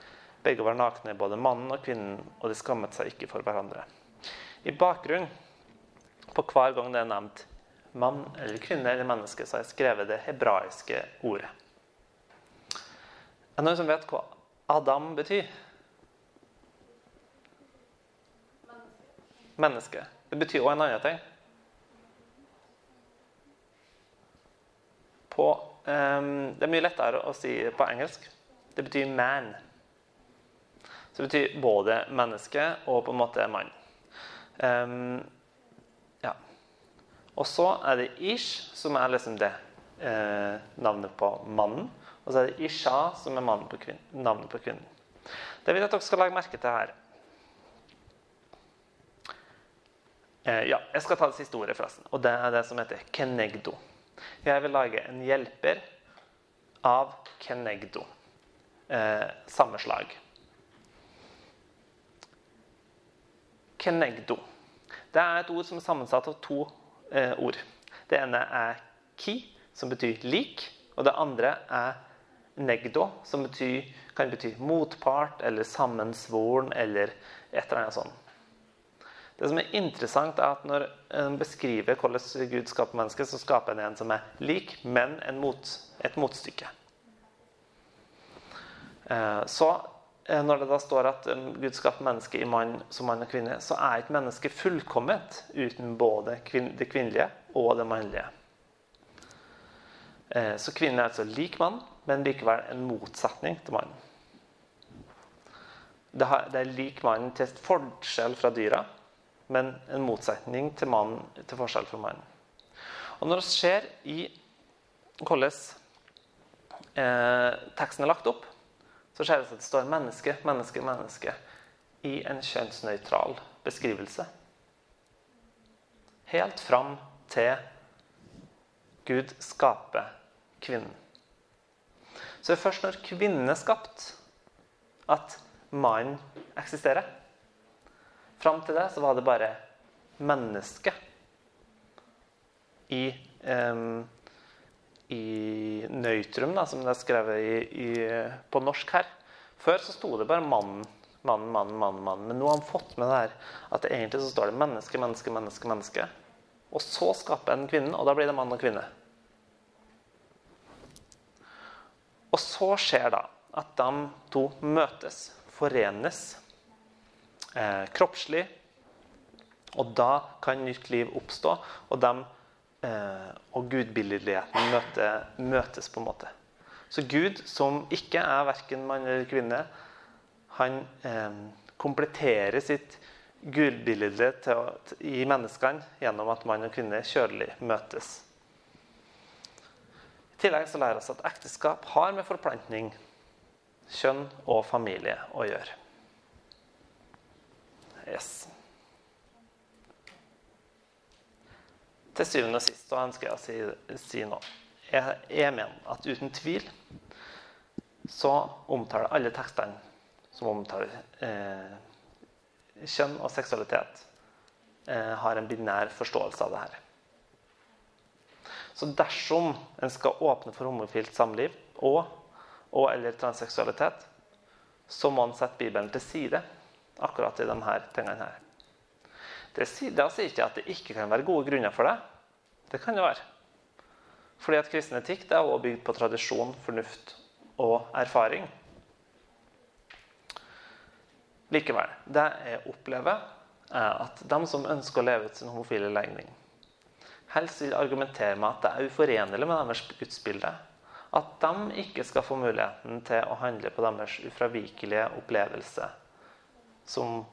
Begge var nakne, både mannen og kvinnen, og de skammet seg ikke for hverandre. I bakgrunnen på hver gang det er nevnt mann eller kvinne eller menneske, så har jeg skrevet det hebraiske ordet. Er det noen som vet hva Adam betyr? Menneske. Det betyr også en annen ting. På um, Det er mye lettere å si på engelsk. Det betyr 'man'. Så det betyr både menneske og på en måte mann. Um, ja. Og så er det 'ish', som er liksom det eh, navnet på mannen. Og så er det 'isha', som er på navnet på kvinnen. Det vil jeg at dere skal legge merke til her. Eh, ja, jeg skal ta det siste ordet, forresten. Og det er det som heter 'kenegdo'. Jeg vil lage en hjelper av kenegdo. Eh, samme slag. Kenegdo. Det er et ord som er sammensatt av to eh, ord. Det ene er ki, som betyr lik. Og det andre er negdo, som betyr, kan bety motpart eller sammensvoren eller et eller annet sånt. Det som er interessant, er at når en beskriver hvordan Gud skaper mennesket, så skaper en en som er lik, men mot, et motstykke. Eh, så eh, når det da står at Gud skaper mennesket i mann som mann og kvinne, så er ikke mennesket fullkomment uten både det kvinnelige og det mannlige. Eh, så kvinnen er altså lik mann, men likevel en motsetning til mannen. Det er lik mannen til forskjell fra dyra, men en motsetning til mannen til forskjell fra mannen. Og når det skjer i hvordan eh, teksten er lagt opp, så skjer det at det står 'menneske, menneske, menneske' i en kjønnsnøytral beskrivelse. Helt fram til Gud skaper kvinnen. Så det er først når kvinnen er skapt, at mannen eksisterer. Fram til det så var det bare mennesket i, um, i nøytrum, da, som det er skrevet i, i, på norsk her. Før så sto det bare 'mannen', mannen, mannen, mannen. mannen. Men nå har han fått med det her at det egentlig så står det 'menneske, menneske, menneske'. menneske. Og så skaper en kvinnen, og da blir det mann og kvinne. Og så skjer da at de to møtes, forenes eh, kroppslig. Og da kan nytt liv oppstå, og, dem, eh, og gudbilledligheten møte, møtes på en måte. Så Gud, som ikke er verken mann eller kvinne, han eh, kompletterer sitt gudbilde i menneskene gjennom at mann og kvinne kjølig møtes. I tillegg så lærer vi oss at ekteskap har med forplantning, kjønn og familie å gjøre. Yes. Til syvende og sist så ønsker jeg å si, si noe. Jeg, jeg, mener at uten tvil så omtaler alle tekstene som omtaler eh, kjønn og seksualitet, eh, har en binær forståelse av det her. Så dersom en skal åpne for homofilt samliv og, og eller transseksualitet, så må en sette Bibelen til side akkurat i disse tingene her. Det, da sier ikke at det ikke kan være gode grunner for det. Det kan det være. Fordi at kristen etikk er også bygd på tradisjon, fornuft og erfaring. Likevel, det jeg opplever, er at de som ønsker å leve ut sin homofile legning, helst vil argumentere med at det er uforenlig med deres gudsbilde. At de ikke skal få muligheten til å handle på deres ufravikelige opplevelse, som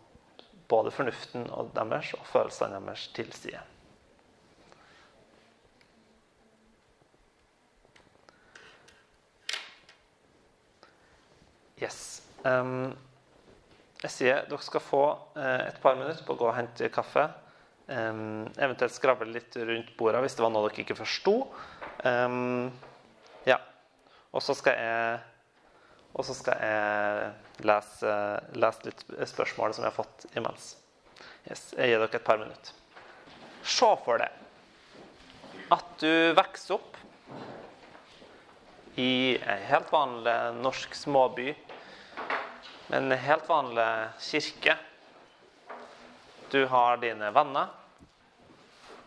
både fornuften og deres og følelsene deres tilsier. Yes. Um, jeg sier dere skal få uh, et par minutter på å gå og hente kaffe. Um, eventuelt skravle litt rundt bordet hvis det var noe dere ikke forsto. Um, ja. Og så skal jeg og så skal jeg lese, lese, litt spørsmål som jeg har fått imens. Yes, jeg gir dere et par minutter. Se for deg at du vokser opp i en helt vanlig norsk småby med en helt vanlig kirke. Du har dine venner.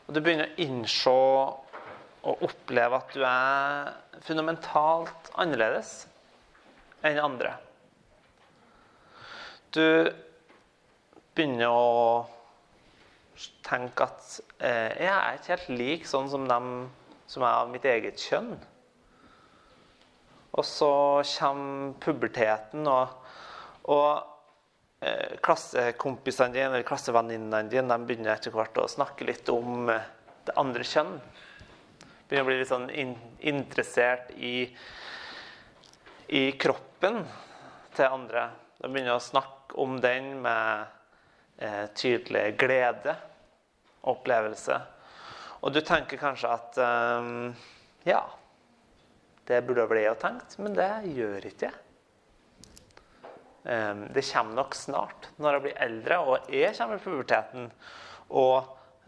Og du begynner å innse og oppleve at du er fundamentalt annerledes enn andre. Du begynner å tenke at eh, jeg er ikke helt lik sånn som dem som er av mitt eget kjønn. Og så kommer puberteten, og, og Eh, klassekompisene dine eller klassevenninnene dine de begynner etter hvert å snakke litt om eh, det andre kjønn. Begynner å bli litt sånn in interessert i, i kroppen til andre. De begynner å snakke om den med eh, tydelig glede og opplevelse. Og du tenker kanskje at eh, ja, det burde vel ha tenkt, men det gjør ikke jeg. Eh, det kommer nok snart når jeg blir eldre og jeg kommer i puberteten. Og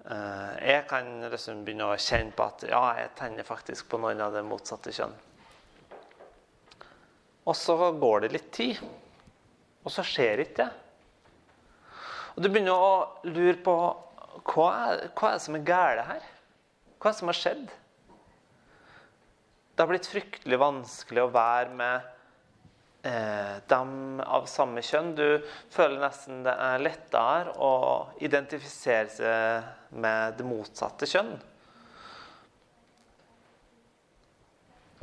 eh, jeg kan liksom begynne å kjenne på at ja, jeg tenner faktisk på noen av det motsatte kjønn. Og så går det litt tid, og så skjer ikke det. Og du begynner å lure på hva er, hva er det som er galt her? Hva er det som har skjedd? Det har blitt fryktelig vanskelig å være med eh, dem av samme kjønn. Du føler nesten det er lettere å identifisere seg med det motsatte kjønn.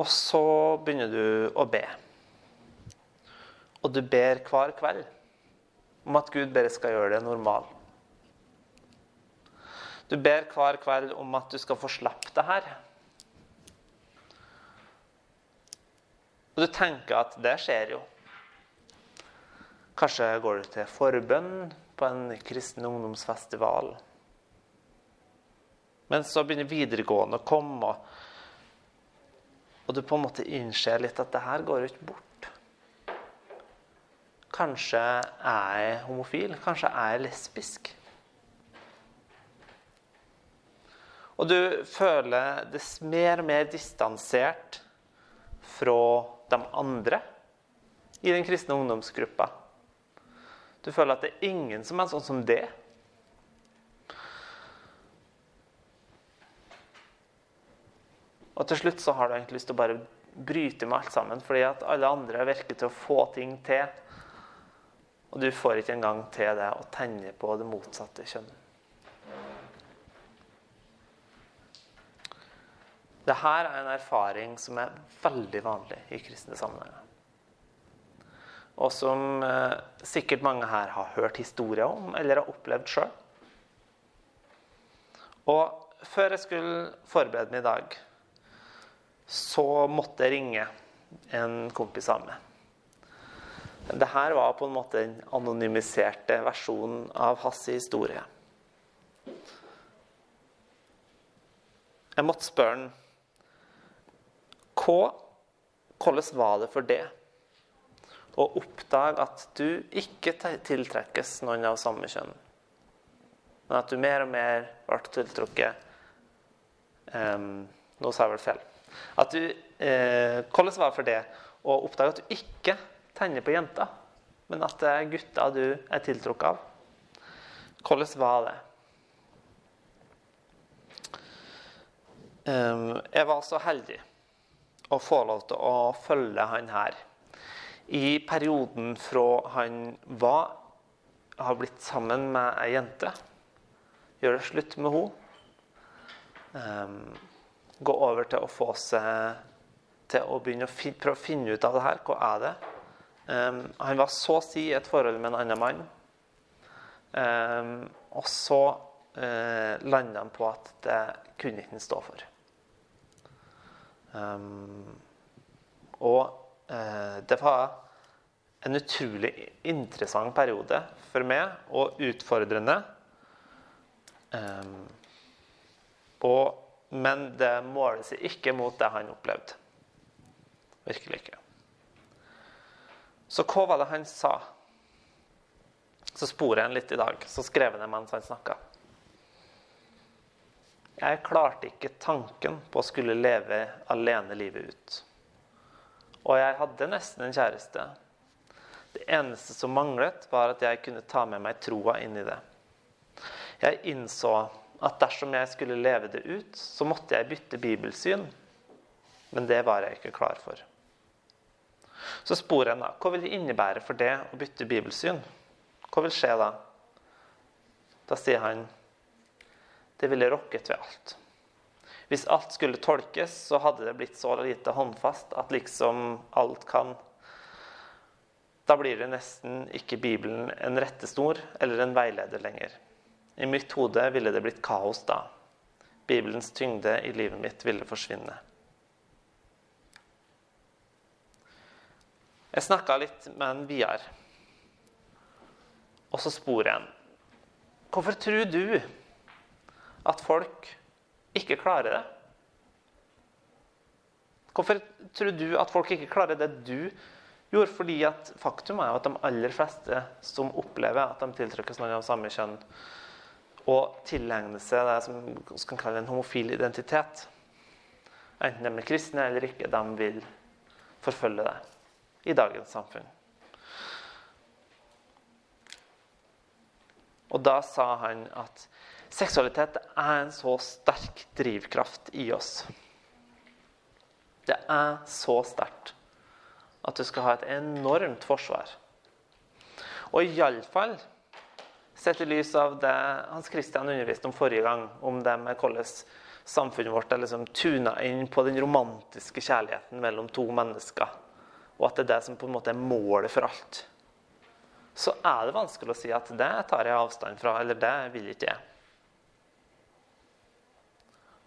Og så begynner du å be. Og du ber hver kveld om at Gud bare skal gjøre det normal. Du ber hver kveld om at du skal få slippe det her. Og du tenker at det skjer jo. Kanskje går du til forbønn på en kristen ungdomsfestival. Men så begynner videregående å komme. og du på en måte innser litt at det her går jo ikke bort. Kanskje er jeg homofil. Kanskje er jeg lesbisk. Og du føler det mer og mer distansert fra de andre i den kristne ungdomsgruppa. Du føler at det er ingen som er sånn som det. Og til slutt så har du egentlig lyst til å bare bryte med alt sammen, fordi at alle andre virker til å få ting til. Og du får ikke engang til det å tenne på det motsatte kjønn. Dette er en erfaring som er veldig vanlig i kristne sammenhenger. Og som eh, sikkert mange her har hørt historier om eller har opplevd sjøl. Og før jeg skulle forberede meg i dag, så måtte jeg ringe en kompis av meg. Dette var på en måte den anonymiserte versjonen av hans historie. Jeg måtte spørre han hva, hvordan var det for det å oppdage at du ikke tiltrekkes noen av samme kjønn, men at du mer og mer ble tiltrukket um, Nå sa jeg vel feil. At du, eh, hvordan var det for det å oppdage at du ikke tenner på jenter, men at det er gutter du er tiltrukket av? Hvordan var det? Jeg var så heldig å få lov til å følge han her. I perioden fra han var har blitt sammen med ei jente, gjør det slutt med henne, gå over til å få seg til å begynne å prøve å finne ut av det her. Hva er det? Um, han var så å si i et forhold med en annen mann. Um, og så uh, landa han på at det kunne ikke han stå for. Um, og uh, det var en utrolig interessant periode for meg, og utfordrende. Um, og, men det måler seg ikke mot det han opplevde. Virkelig ikke. Så hva var det han sa? Så sporer jeg han litt i dag. Så skrev han det mens han snakka. Jeg klarte ikke tanken på å skulle leve alene livet ut. Og jeg hadde nesten en kjæreste. Det eneste som manglet, var at jeg kunne ta med meg troa inn i det. Jeg innså at dersom jeg skulle leve det ut, så måtte jeg bytte bibelsyn. Men det var jeg ikke klar for. Så sporer jeg da. Hva vil det innebære for det å bytte bibelsyn? Hva vil skje da? Da sier han det ville rokket ved alt. Hvis alt skulle tolkes, så hadde det blitt så lite håndfast at liksom alt kan Da blir det nesten ikke Bibelen en rettesnor eller en veileder lenger. I mitt hode ville det blitt kaos da. Bibelens tyngde i livet mitt ville forsvinne. Jeg snakka litt med en Vidar, og så sporer jeg en. Hvorfor tror du at folk ikke klarer det? Hvorfor tror du at folk ikke klarer det du gjorde? Fordi at faktum er jo at de aller fleste som opplever at de tiltrekkes noen av samme kjønn, og tilegner seg det som vi kan kalle en homofil identitet, enten de er kristne eller ikke, de vil forfølge det i dagens samfunn. Og da sa han at Seksualitet er en så sterk drivkraft i oss. Det er så sterkt at du skal ha et enormt forsvar. Og iallfall sett i lys av det Hans Christian underviste om forrige gang, om det med hvordan samfunnet vårt er liksom tuna inn på den romantiske kjærligheten mellom to mennesker, og at det er det som på en måte er målet for alt, så er det vanskelig å si at det tar jeg avstand fra, eller det vil ikke jeg.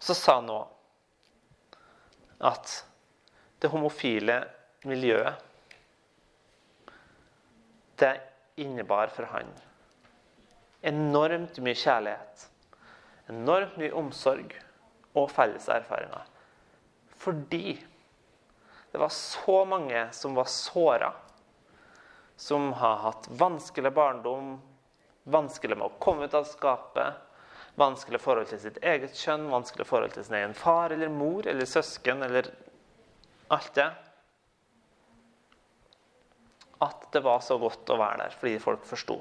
Så sa han òg at det homofile miljøet Det innebar for han enormt mye kjærlighet, enormt mye omsorg og felles erfaringer. Fordi Det var så mange som var såra. Som har hatt vanskelig barndom, vanskelig med å komme ut av skapet, vanskelig forhold til sitt eget kjønn, vanskelig forhold til sin egen far eller mor eller søsken eller alt det. At det var så godt å være der fordi folk forsto.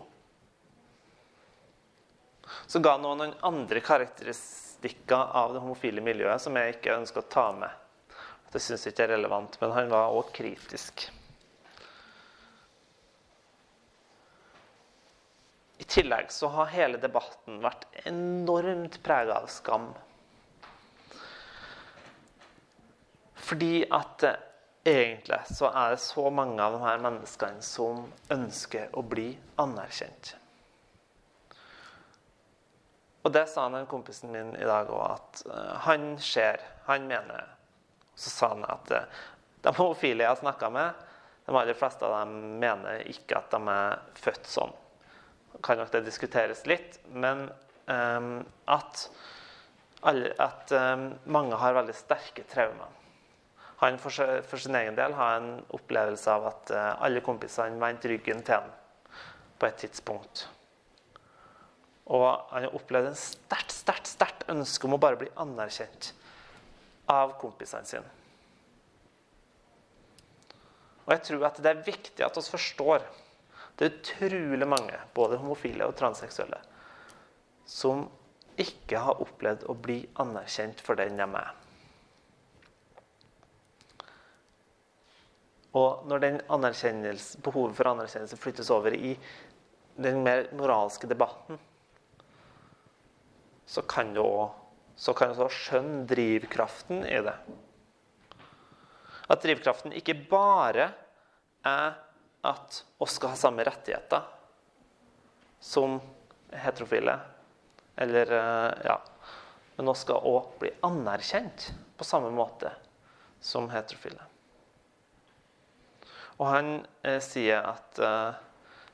Så ga noen andre karakteristikker av det homofile miljøet som jeg ikke ønsker å ta med. Det syns ikke er relevant, men han var òg kritisk. I tillegg så har hele debatten vært enormt prega av skam. Fordi at eh, egentlig så er det så mange av de her menneskene som ønsker å bli anerkjent. Og det sa han en kompisen min i dag òg, at uh, han ser, han mener Så sa han at uh, de homofile jeg har snakka med, de aller fleste av dem mener ikke at de er født sånn kan nok det diskuteres litt. Men um, at, at um, mange har veldig sterke traumer. Han for, sin egen del har en opplevelse av at uh, alle kompisene vendte ryggen til ham på et tidspunkt. Og han har opplevd en sterkt, sterkt, sterkt ønske om å bare bli anerkjent av kompisene sine. Og jeg tror at det er viktig at vi forstår det er utrolig mange, både homofile og transseksuelle, som ikke har opplevd å bli anerkjent for den de er. Og når den behovet for anerkjennelse flyttes over i den mer moralske debatten, så kan du også skjønne drivkraften i det. At drivkraften ikke bare er at oss skal ha samme rettigheter som heterofile. Eller eh, ja. Men oss skal òg bli anerkjent på samme måte som heterofile. Og han eh, sier at eh,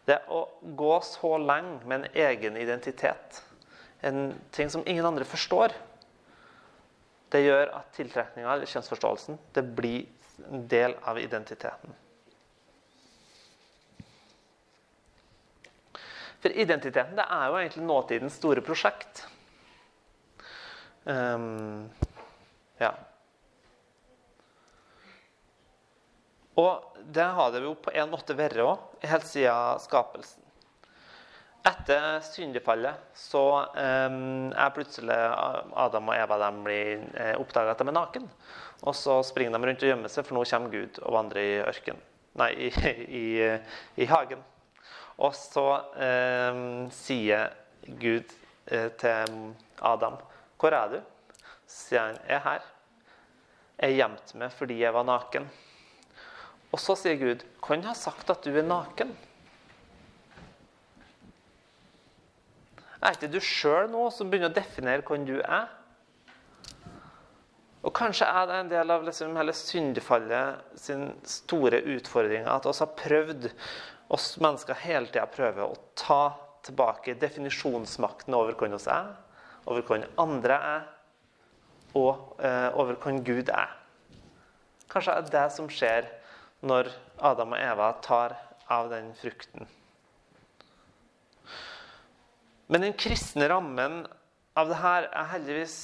det å gå så lenge med en egen identitet, en ting som ingen andre forstår, det gjør at tiltrekninga eller kjønnsforståelsen det blir en del av identiteten. For identiteten det er jo egentlig nåtidens store prosjekt. Um, ja. Og det har det jo på en måte vært òg, helt siden skapelsen. Etter syndefallet så um, er plutselig Adam og Eva de eh, oppdaga at de er naken. Og så springer de rundt og gjemmer seg, for nå kommer Gud og vandrer i ørken. Nei, i, i, i hagen. Og så eh, sier Gud eh, til Adam, 'Hvor er du?' Så sier han, 'Jeg er her. Jeg gjemte meg fordi jeg var naken.' Og så sier Gud, 'Kan ha sagt at du er naken?' Er ikke du sjøl nå som begynner å definere hvem du er? Og Kanskje er det en del av liksom hele syndefallet sin store utfordring at oss har prøvd oss mennesker hele tida prøver å ta tilbake definisjonsmakten over hvem vi er, over hvem andre er, og eh, over hvem Gud er. Kanskje er det det som skjer når Adam og Eva tar av den frukten. Men den kristne rammen av det her er heldigvis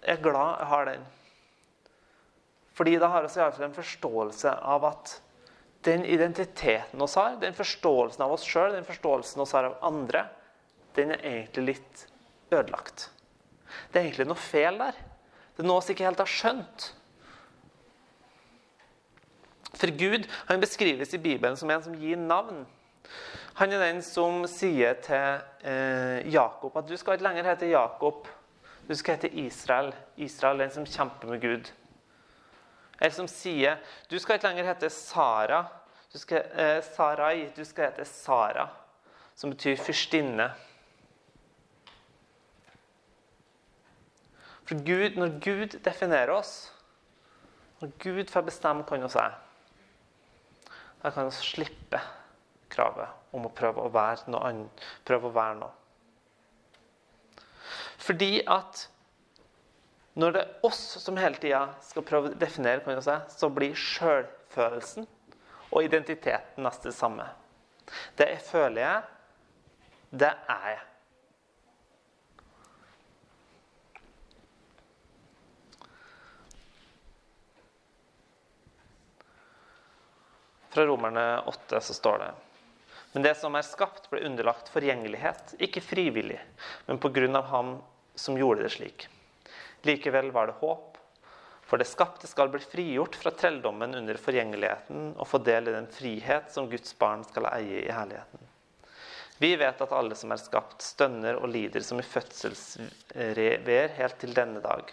Jeg er glad jeg har den. Fordi da har vi iallfall en forståelse av at den identiteten vi har, den forståelsen av oss sjøl, den forståelsen vi har av andre, den er egentlig litt ødelagt. Det er egentlig noe feil der. Det er noe vi ikke helt har skjønt. For Gud han beskrives i Bibelen som en som gir navn. Han er den som sier til eh, Jakob at du skal ikke lenger hete Jakob, du skal hete Israel. Israel er den som kjemper med Gud. Eller som sier du skal ikke lenger hete Sara, du skal, eh, Sarai, du skal hete Sara, som betyr fyrstinne. For Gud, når Gud definerer oss, når Gud får bestemme hvem vi er, da kan vi slippe kravet om å prøve å være noe annet, prøve å være noe. Fordi at Når det er oss som hele tida skal prøve å definere, kan si, så blir sjølfølelsen og identiteten nesten det samme. Det jeg føler jeg, det er jeg. Fra Romerne 8 så står det Men det som er skapt, ble underlagt forgjengelighet, ikke frivillig, men av ham som gjorde det slik. Likevel var det håp. For det skapte skal bli frigjort fra trelldommen under forgjengeligheten og få del i den frihet som Guds barn skal eie i herligheten. Vi vet at alle som er skapt, stønner og lider som i fødselsveer helt til denne dag.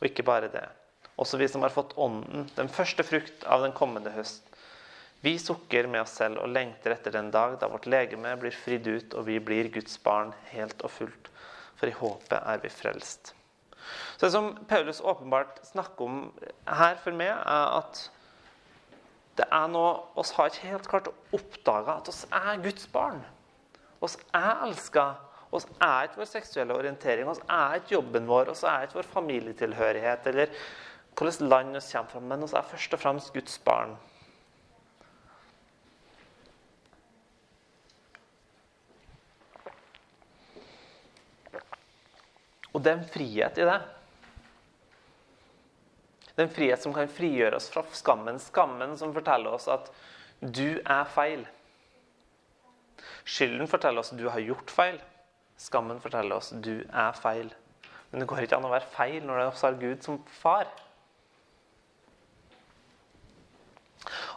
Og ikke bare det. Også vi som har fått Ånden, den første frukt av den kommende høst. Vi sukker med oss selv og lengter etter den dag da vårt legeme blir fridd ut og vi blir Guds barn helt og fullt. For i håpet er vi frelst. Så Det som Paulus åpenbart snakker om her for meg, er at det er noe oss har ikke helt klart oppdaga at oss er Guds barn. Oss er elska. Oss er ikke vår seksuelle orientering, oss er ikke jobben vår, oss er ikke vår familietilhørighet eller hvilket land vi kommer fra, men oss er først og fremst Guds barn. Og det er en frihet i det. Det er en frihet som kan frigjøre oss fra skammen. Skammen som forteller oss at du er feil. Skylden forteller oss at du har gjort feil. Skammen forteller oss at du er feil. Men det går ikke an å være feil når det også har Gud som far.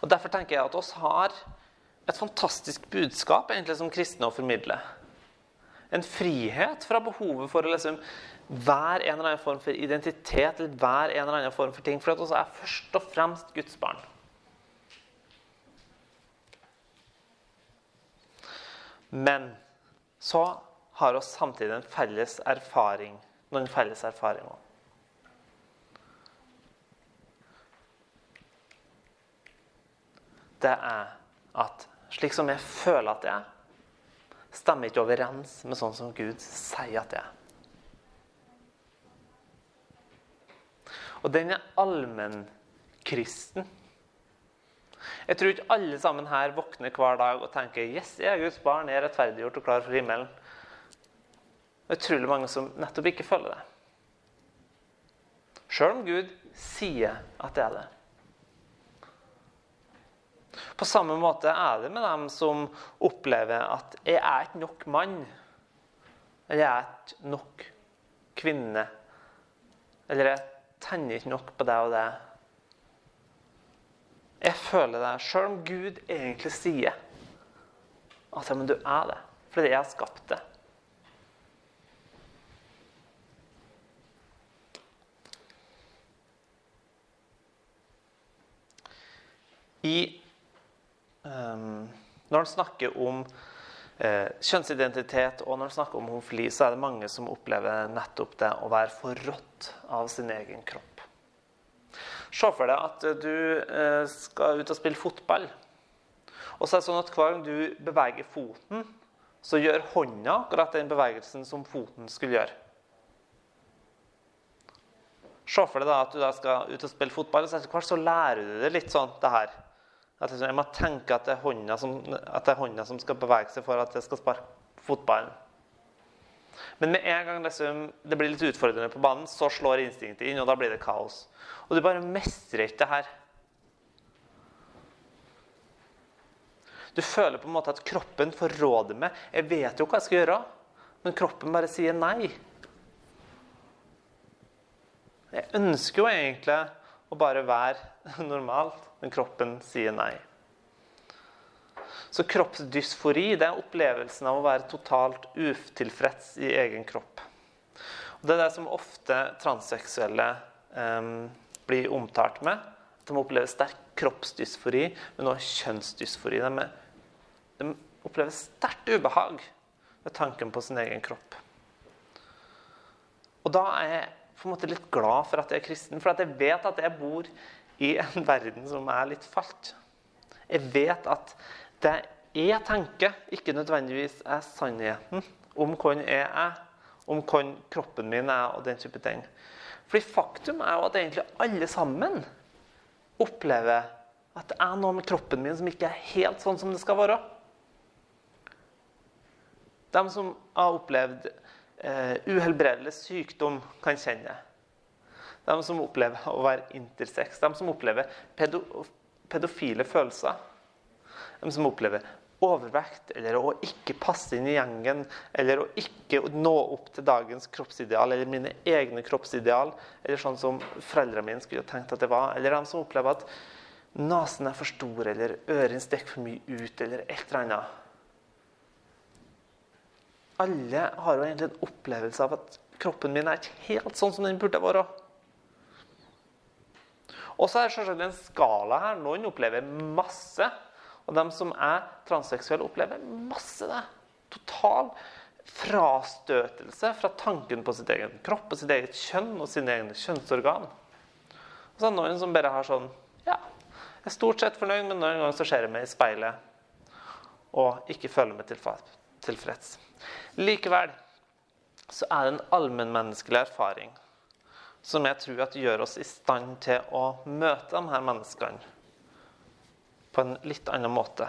Og Derfor tenker jeg at oss har et fantastisk budskap egentlig som kristne å formidle. En frihet fra behovet for å liksom hver en eller annen form for identitet eller hver en eller annen form for ting. For at vi er først og fremst Guds barn. Men så har vi samtidig en felles erfaring, noen felles erfaringer. Det er at slik som jeg føler at det er, stemmer ikke overens med sånn som Gud sier at det er. Og den er allmennkristen. Jeg tror ikke alle sammen her våkner hver dag og tenker yes, jeg er Guds barn, jeg er rettferdiggjort og klar for himmelen. Det er utrolig mange som nettopp ikke føler det. Sjøl om Gud sier at det er det. På samme måte er det med dem som opplever at 'jeg er ikke nok mann', eller 'jeg er ikke nok kvinne', eller 'jeg tenner ikke nok på deg og det'. Jeg føler det, sjøl om Gud egentlig sier at ja, men du er det, fordi jeg har skapt det. I Når han snakker om eh, kjønnsidentitet og når han snakker om homofili, så er det mange som opplever nettopp det å være forrådt av sin egen kropp. Se for deg at du eh, skal ut og spille fotball. Og så er det sånn at hver gang du beveger foten, så gjør hånda akkurat den bevegelsen som foten skulle gjøre. Se for deg da at du da skal ut og spille fotball, og så etter hvert så lærer du deg litt sånn det her. At liksom, jeg må tenke at det, er hånda som, er hånda som skal bevege seg for at jeg skal sparke fotballen. Men med en gang liksom, det blir litt utfordrende på banen, så slår instinktet inn, og da blir det kaos. Og du bare mestrer ikke det her. Du føler på en måte at kroppen får råde med. Jeg vet jo hva jeg skal gjøre, men kroppen bare sier nei. Jeg ønsker jo egentlig å bare være normalt men kroppen sier nei. Så kroppsdysfori det er opplevelsen av å være totalt utilfreds i egen kropp. Og det er det som ofte transseksuelle eh, blir omtalt med. At de opplever sterk kroppsdysfori, men også kjønnsdysfori. De, de opplever sterkt ubehag ved tanken på sin egen kropp. Og da er på en måte litt glad for at jeg er kristen, for jeg vet at jeg bor i en verden som er litt falt. Jeg vet at det jeg tenker, ikke nødvendigvis er sannheten om hvem jeg er, om hvem kroppen min er og den type ting. Fordi faktum er jo at egentlig alle sammen opplever at det er noe med kroppen min som ikke er helt sånn som det skal være. De som har opplevd eh, uhelbredelig sykdom, kan kjenne. De som opplever å være intersex, de som opplever pedo pedofile følelser. De som opplever overvekt, eller å ikke passe inn i gjengen, eller å ikke nå opp til dagens kroppsideal, eller mine egne kroppsideal, eller sånn som foreldrene mine skulle tenkt at det var, eller de som opplever at nesen er for stor, eller ørene stikker for mye ut, eller et eller annet. Alle har jo egentlig en opplevelse av at kroppen min er ikke helt sånn som den burde være. Og så er det selvsagt en skala her. Noen opplever masse. Og de som er transseksuelle, opplever masse det. Total frastøtelse fra tanken på sitt egen kropp og sitt eget kjønn og sine egne kjønnsorgan. Og så er det noen som bare har sånn Ja, jeg er stort sett fornøyd, men noen ganger så ser jeg meg i speilet og ikke føler meg tilfreds. Likevel så er det en allmennmenneskelig erfaring som jeg tror at gjør oss i stand til å møte de her menneskene på en litt annen måte.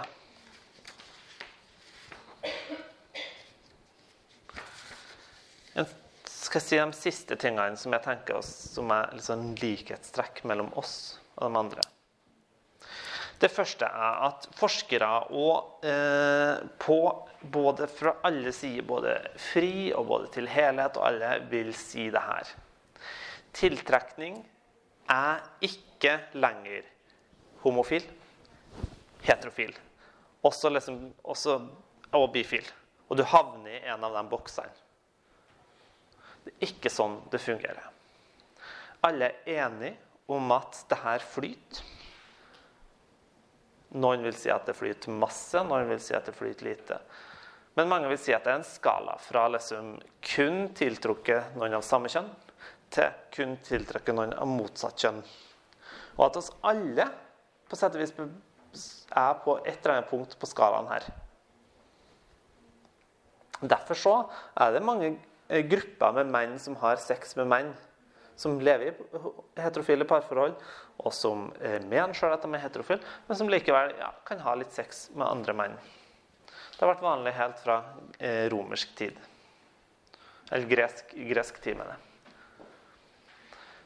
Jeg skal si de siste tingene som jeg tenker oss, som er liksom likhetstrekk mellom oss og de andre. Det første er at forskere og eh, på både fra alle sider, både fri og både til helhet, og alle vil si det her. Tiltrekning er ikke lenger homofil, heterofil. Også, liksom, også og bifil. Og du havner i en av de boksene. Det er ikke sånn det fungerer. Alle er enige om at det her flyter. Noen vil si at det flyter masse, noen vil si at det flyter lite. Men mange vil si at det er en skala fra liksom kun tiltrukket noen av samme kjønn, til kun tiltrukket noen av motsatt kjønn. Og at oss alle på sett og vis er på et eller annet punkt på skalaen her. Derfor så er det mange eh, grupper med menn som har sex med menn, som lever i heterofile parforhold, og som eh, mener sjøl at de er heterofile, men som likevel ja, kan ha litt sex med andre menn. Det har vært vanlig helt fra eh, romersk tid. Eller gresk, gresk tid, mener jeg.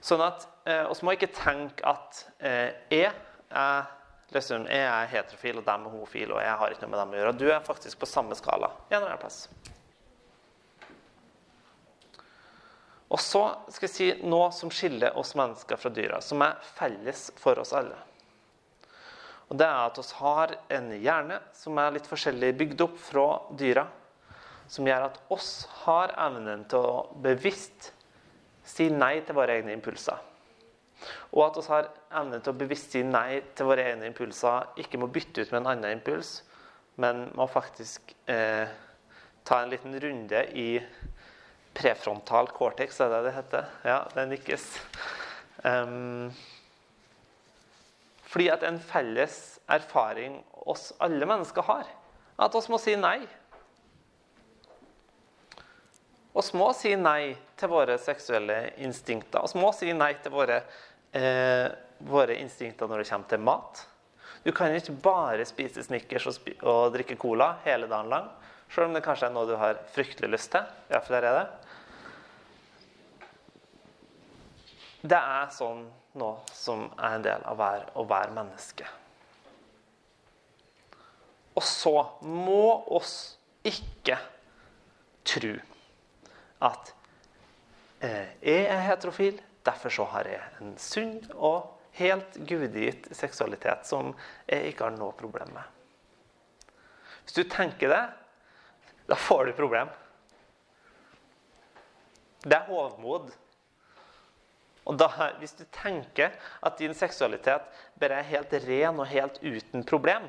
Sånn at eh, oss må ikke tenke at eh, jeg, er, liksom, jeg er heterofil, og dem er homofile, og jeg har ikke noe med dem å gjøre. Du er faktisk på samme skala. En eller annen plass. Og så skal jeg si noe som skiller oss mennesker fra dyra, som er felles for oss alle. Og det er at vi har en hjerne som er litt forskjellig bygd opp fra dyra. Som gjør at oss har evnen til å bevisst si nei til våre egne impulser. Og at vi har evnen til å bevisst si nei til våre egne impulser. Ikke må bytte ut med en annen impuls, men må faktisk eh, ta en liten runde i prefrontal cortex, er det det heter? Ja, det nikkes. Um, fordi at en felles erfaring oss alle mennesker har, at vi må si nei. Vi må si nei til våre seksuelle instinkter. Vi må si nei til våre, eh, våre, instinkter når det kommer til mat. Du kan ikke bare spise Snickers og, spi og drikke cola hele dagen lang. Selv om det kanskje er noe du har fryktelig lyst til. Iallfall er det. Det er sånn nå som er en del av hver, og hver menneske. Og så må oss ikke tro at eh, jeg er heterofil, derfor så har jeg en sunn og helt gudgitt seksualitet som jeg ikke har noe problem med. Hvis du tenker det, da får du problem. Det er hovmod. Og da, Hvis du tenker at din seksualitet bare er helt ren og helt uten problem,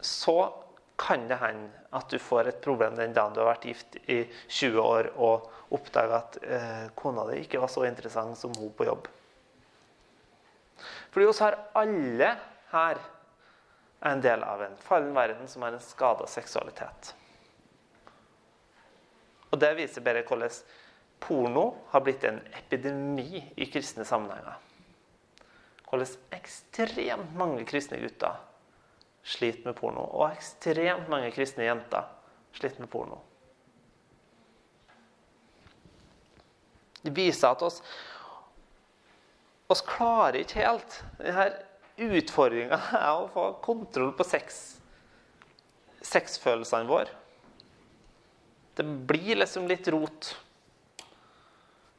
så kan det hende at du får et problem den dagen du har vært gift i 20 år og oppdager at eh, kona di ikke var så interessant som hun på jobb. Fordi oss har alle her er en del av en fallen verden som har en skada seksualitet. Og det viser bare hvordan porno har blitt en epidemi i kristne sammenhenger. Hvordan ekstremt mange kristne gutter sliter med porno. Og ekstremt mange kristne jenter sliter med porno. Det viser at oss, oss klarer ikke helt denne utfordringa å få kontroll på sex, sexfølelsene våre. Det blir liksom litt rot.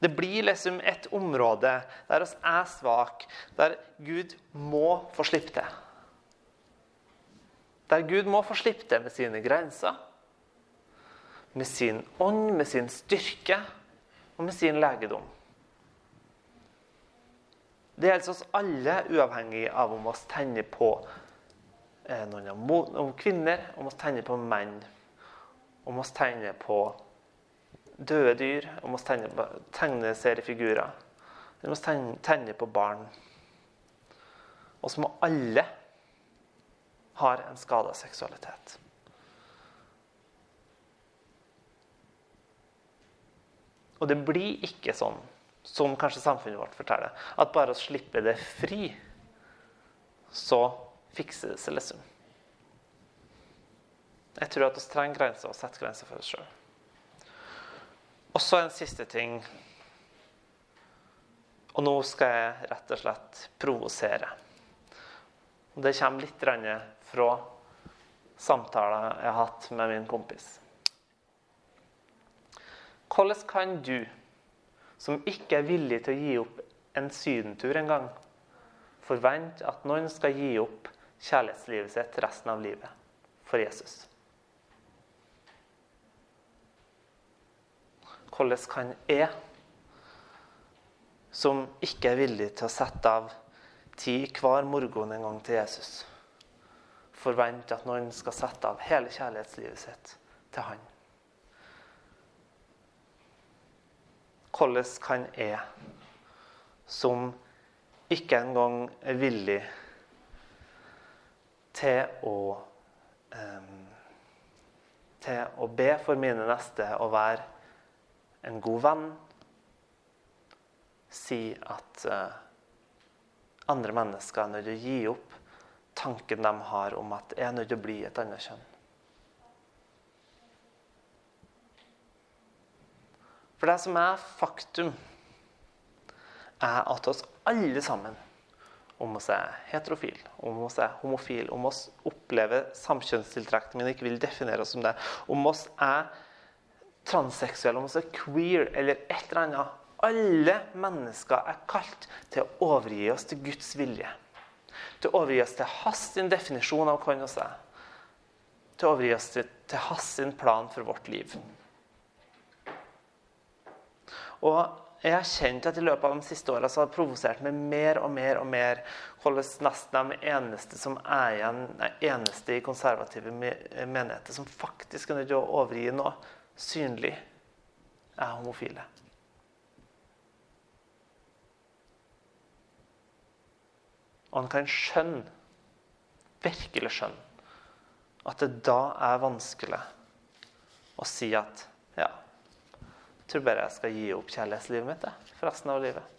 Det blir liksom et område der oss er svake, der Gud må få slippe til. Der Gud må få slippe til med sine grenser, med sin ånd, med sin styrke og med sin legedom. Det gjelder oss alle, uavhengig av om vi tenner på eh, noen om kvinner, om vi tenner på menn, om vi tenner på døde dyr, og må tegne, på tegneseriefigurer, Vi må tegne, tegne på barn. Og så må alle har en skada seksualitet. Og det blir ikke sånn som kanskje samfunnet vårt forteller, at bare å slippe det fri, så fikser det seg liksom. Jeg tror at vi trenger grenser og setter grenser for oss sjøl. Og så en siste ting. Og nå skal jeg rett og slett provosere. Det kommer litt fra samtaler jeg har hatt med min kompis. Hvordan kan du, som ikke er villig til å gi opp en sydentur engang, forvente at noen skal gi opp kjærlighetslivet sitt resten av livet for Jesus? Hvordan kan jeg, som ikke er villig til å sette av tid hver morgen en gang til Jesus, forvente at noen skal sette av hele kjærlighetslivet sitt til Han. Hvordan kan jeg, som ikke engang er villig til å um, til å be for mine neste og være en god venn, si at uh, andre mennesker er nødt til å gi opp tanken de har om at jeg er nødt til å bli et annet kjønn. For det som er faktum, er at oss alle sammen, om vi er heterofile, om vi er homofile, om vi opplever samkjønnstiltrekning, men ikke vil definere oss som det, om oss er transseksuelle, om vi er queer eller et eller annet Alle mennesker er kalt til å overgi oss til Guds vilje til å overgi oss til hans definisjon av hvem vi er. Til å overgi oss til, til hans plan for vårt liv. Og jeg har kjent at i løpet av de siste åra har det provosert meg mer og mer og mer hvordan nesten de eneste som er igjen, er eneste i konservative menigheter som faktisk er nødt til å overgi noe synlig, er homofile. Og han kan skjønne, virkelig skjønne, at det da er vanskelig å si at ja, jeg tror bare jeg skal gi opp kjærlighetslivet mitt jeg, for resten av livet.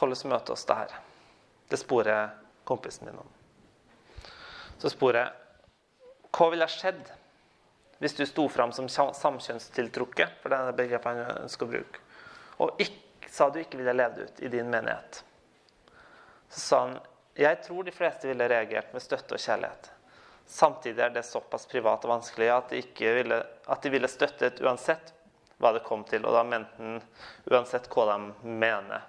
Hvordan møter oss det her? Det sporer kompisen min om. Så sporer jeg hva ville skjedd hvis du sto fram som samkjønnstiltrukket, for det er begrepet han ønsker å bruke, og ikke, sa du ikke ville levd ut i din menighet, så sa han jeg tror de fleste ville reagert med støtte og kjærlighet. Samtidig er det såpass privat og vanskelig at de, ville, at de ville støttet uansett hva det kom til. Og da mente han uansett hva de mener,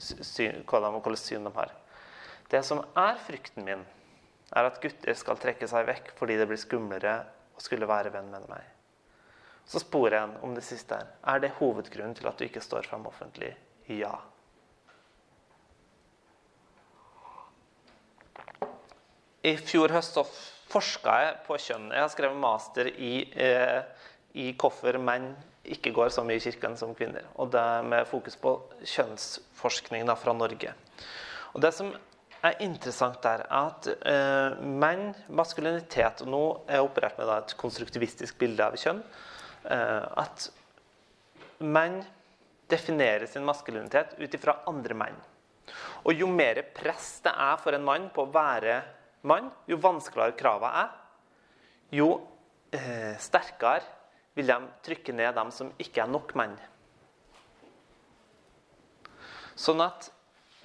syn, hva de, hvilket syn de har. Det som er frykten min, er at gutter skal trekke seg vekk fordi det blir skumlere å skulle være venn med meg. Så sporer jeg en om det siste her. Er det hovedgrunnen til at du ikke står fram offentlig? Ja. I fjor høst så forska jeg på kjønn. Jeg har skrevet master i, eh, i hvorfor menn ikke går så mye i kirken som kvinner. Og det med fokus på kjønnsforskning da, fra Norge. Og det som er interessant der, er at eh, menn, maskulinitet Og nå er jeg operert med da, et konstruktivistisk bilde av kjønn. Eh, at menn definerer sin maskulinitet ut ifra andre menn. Og jo mer press det er for en mann på å være mann, jo vanskeligere kravene er, jo eh, sterkere vil de trykke ned dem som ikke er nok menn. Sånn at,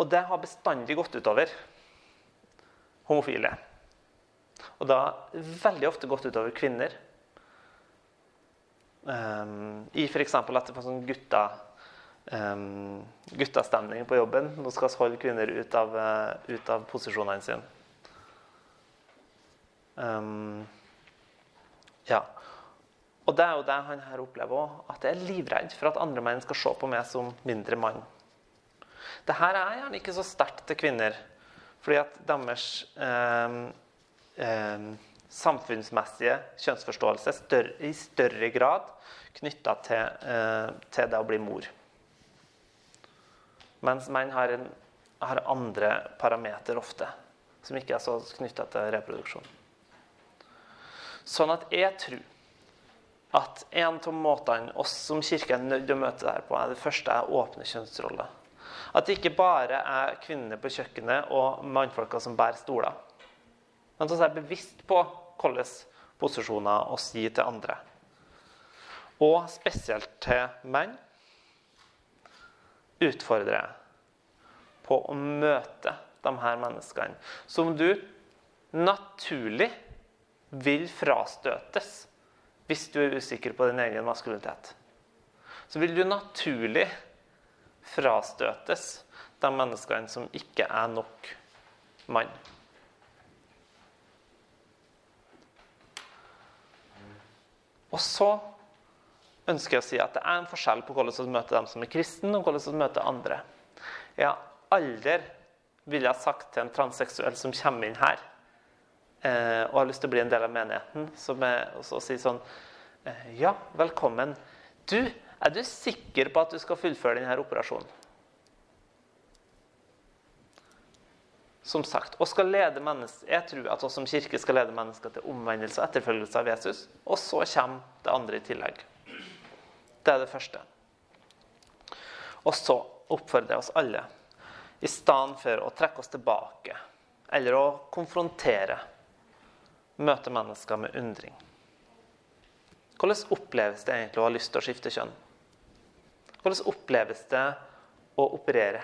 Og det har bestandig gått utover homofile. Og da veldig ofte gått utover kvinner. Um, I f.eks. at det var sånn gutta, um, guttastemning på jobben. Nå skal vi holde kvinner ut av, uh, ut av posisjonene sine. Um, ja. Og det er jo det han her opplever òg, at jeg er livredd for at andre menn skal se på meg som mindre mann. Det her er gjerne ikke så sterkt til kvinner, fordi at deres eh, eh, samfunnsmessige kjønnsforståelse er større, i større grad knytta til, eh, til, det å bli mor. Mens menn har, en, har andre parameter ofte, som ikke er så knytta til reproduksjon. Sånn at jeg tror at en av måtene oss som kirke er nødt til å møte det på, er det første er åpne kjønnsroller. At det ikke bare er kvinnene på kjøkkenet og mannfolka som bærer stoler. Men at vi er bevisst på hvilke posisjoner oss gir til andre. Og spesielt til menn utfordrer jeg på å møte de her menneskene som du naturlig vil frastøtes hvis du er usikker på din egen maskulinitet. Så vil du naturlig frastøtes de menneskene som ikke er nok mann. Og så ønsker jeg å si at det er en forskjell på hvordan vi møter dem som er kristne, og hvordan vi møter andre. Jeg har aldri ville jeg sagt til en transseksuell som kommer inn her eh, og har lyst til å bli en del av menigheten, som er, og så si sånn eh, Ja, velkommen. Du, er du sikker på at du skal fullføre denne operasjonen? Som sagt, og skal lede mennesker, Jeg tror at vi som kirke skal lede mennesker til omvendelse og etterfølgelse av Jesus. Og så kommer det andre i tillegg. Det er det første. Og så oppfordrer jeg oss alle, i stedet for å trekke oss tilbake eller å konfrontere, møte mennesker med undring. Hvordan oppleves det egentlig å ha lyst til å skifte kjønn? Hvordan oppleves det å operere?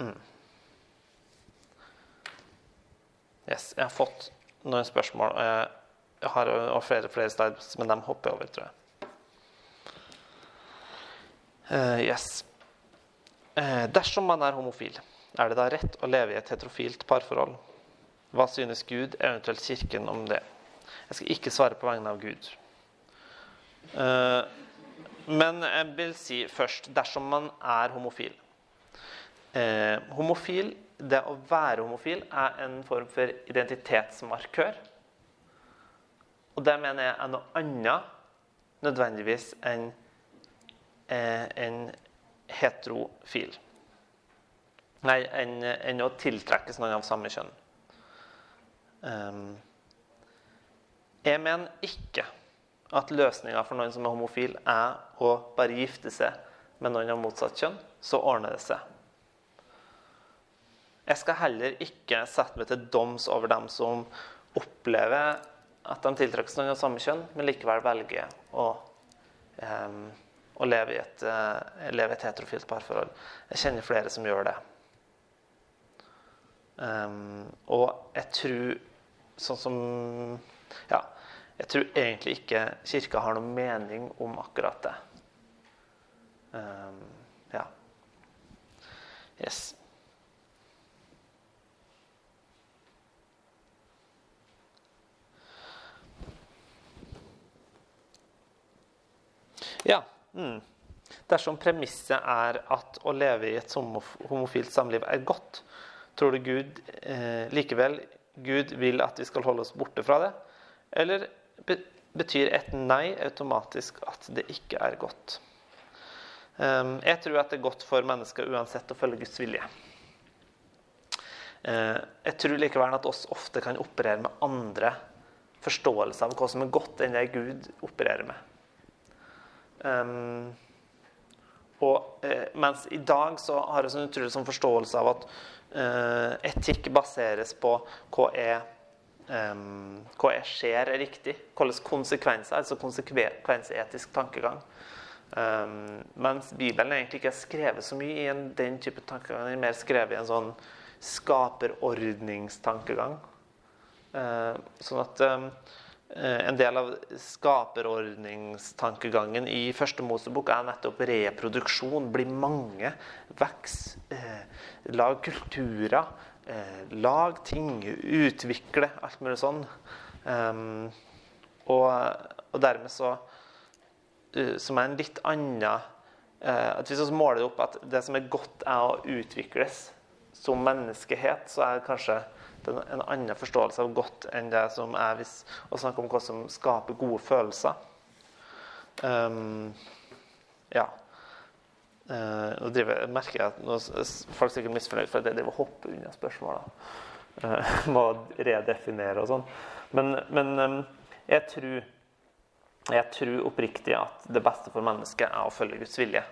Mm. Yes, jeg har fått noen spørsmål. Jeg har flere, flere slides, men de hopper over, tror jeg. Uh, yes. Uh, dersom man er homofil, er det da rett å leve i et heterofilt parforhold? Hva synes Gud, eventuelt Kirken, om det? Jeg skal ikke svare på vegne av Gud. Uh, men jeg vil si først dersom man er homofil. Eh, homofil, det å være homofil er en form for identitetsmarkør. Og det mener jeg er noe annet nødvendigvis enn eh, en heterofil. Nei, enn en å tiltrekkes noen av samme kjønn. Um, jeg mener ikke at løsninga for noen som er homofil, er å bare gifte seg med noen av motsatt kjønn, så ordner det seg. Jeg skal heller ikke sette meg til doms over dem som opplever at de tiltrekkes noen av samme kjønn, men likevel velger å, um, å leve, i et, uh, leve et heterofilt parforhold. Jeg kjenner flere som gjør det. Um, og jeg tror sånn som Ja, jeg tror egentlig ikke Kirka har noen mening om akkurat det. Um, ja. Yes. Ja. Mm. Dersom premisset er at å leve i et homofilt samliv er godt, tror du Gud eh, likevel Gud vil at vi skal holde oss borte fra det? Eller betyr et nei automatisk at det ikke er godt. Ehm, jeg tror at det er godt for mennesker uansett å følge Guds vilje. Eh, jeg tror likevel at oss ofte kan operere med andre forståelser av hva som er godt, enn det Gud opererer med. Um, og eh, mens i dag så har jeg en utrolig sånn forståelse av at eh, etikk baseres på hva er um, hva jeg ser er riktig, hvilke konsekvenser, altså konsekvensetisk tankegang. Um, mens Bibelen egentlig ikke er skrevet så mye i en, den type tankegang. Den er mer skrevet i en sånn skaperordningstankegang. Uh, sånn at um, en del av skaperordningstankegangen i Første Mosebok er nettopp reproduksjon. Bli mange. Veks. Eh, lag kulturer. Eh, lag ting. Utvikle. Alt mulig sånn. Um, og, og, dermed så uh, Som er en litt annen uh, at Hvis vi måler det opp at det som er godt, er å utvikles som menneskehet, så er det kanskje en annen forståelse av godt enn det som er hvis å snakke om hva som skaper gode følelser. Um, ja. Uh, nå driver, merker jeg at nå, folk er sikkert misfornøyd for at jeg driver og hopper unna spørsmåla. Uh, må redefinere og sånn. Men, men um, jeg, tror, jeg tror oppriktig at det beste for mennesket er å følge Guds vilje.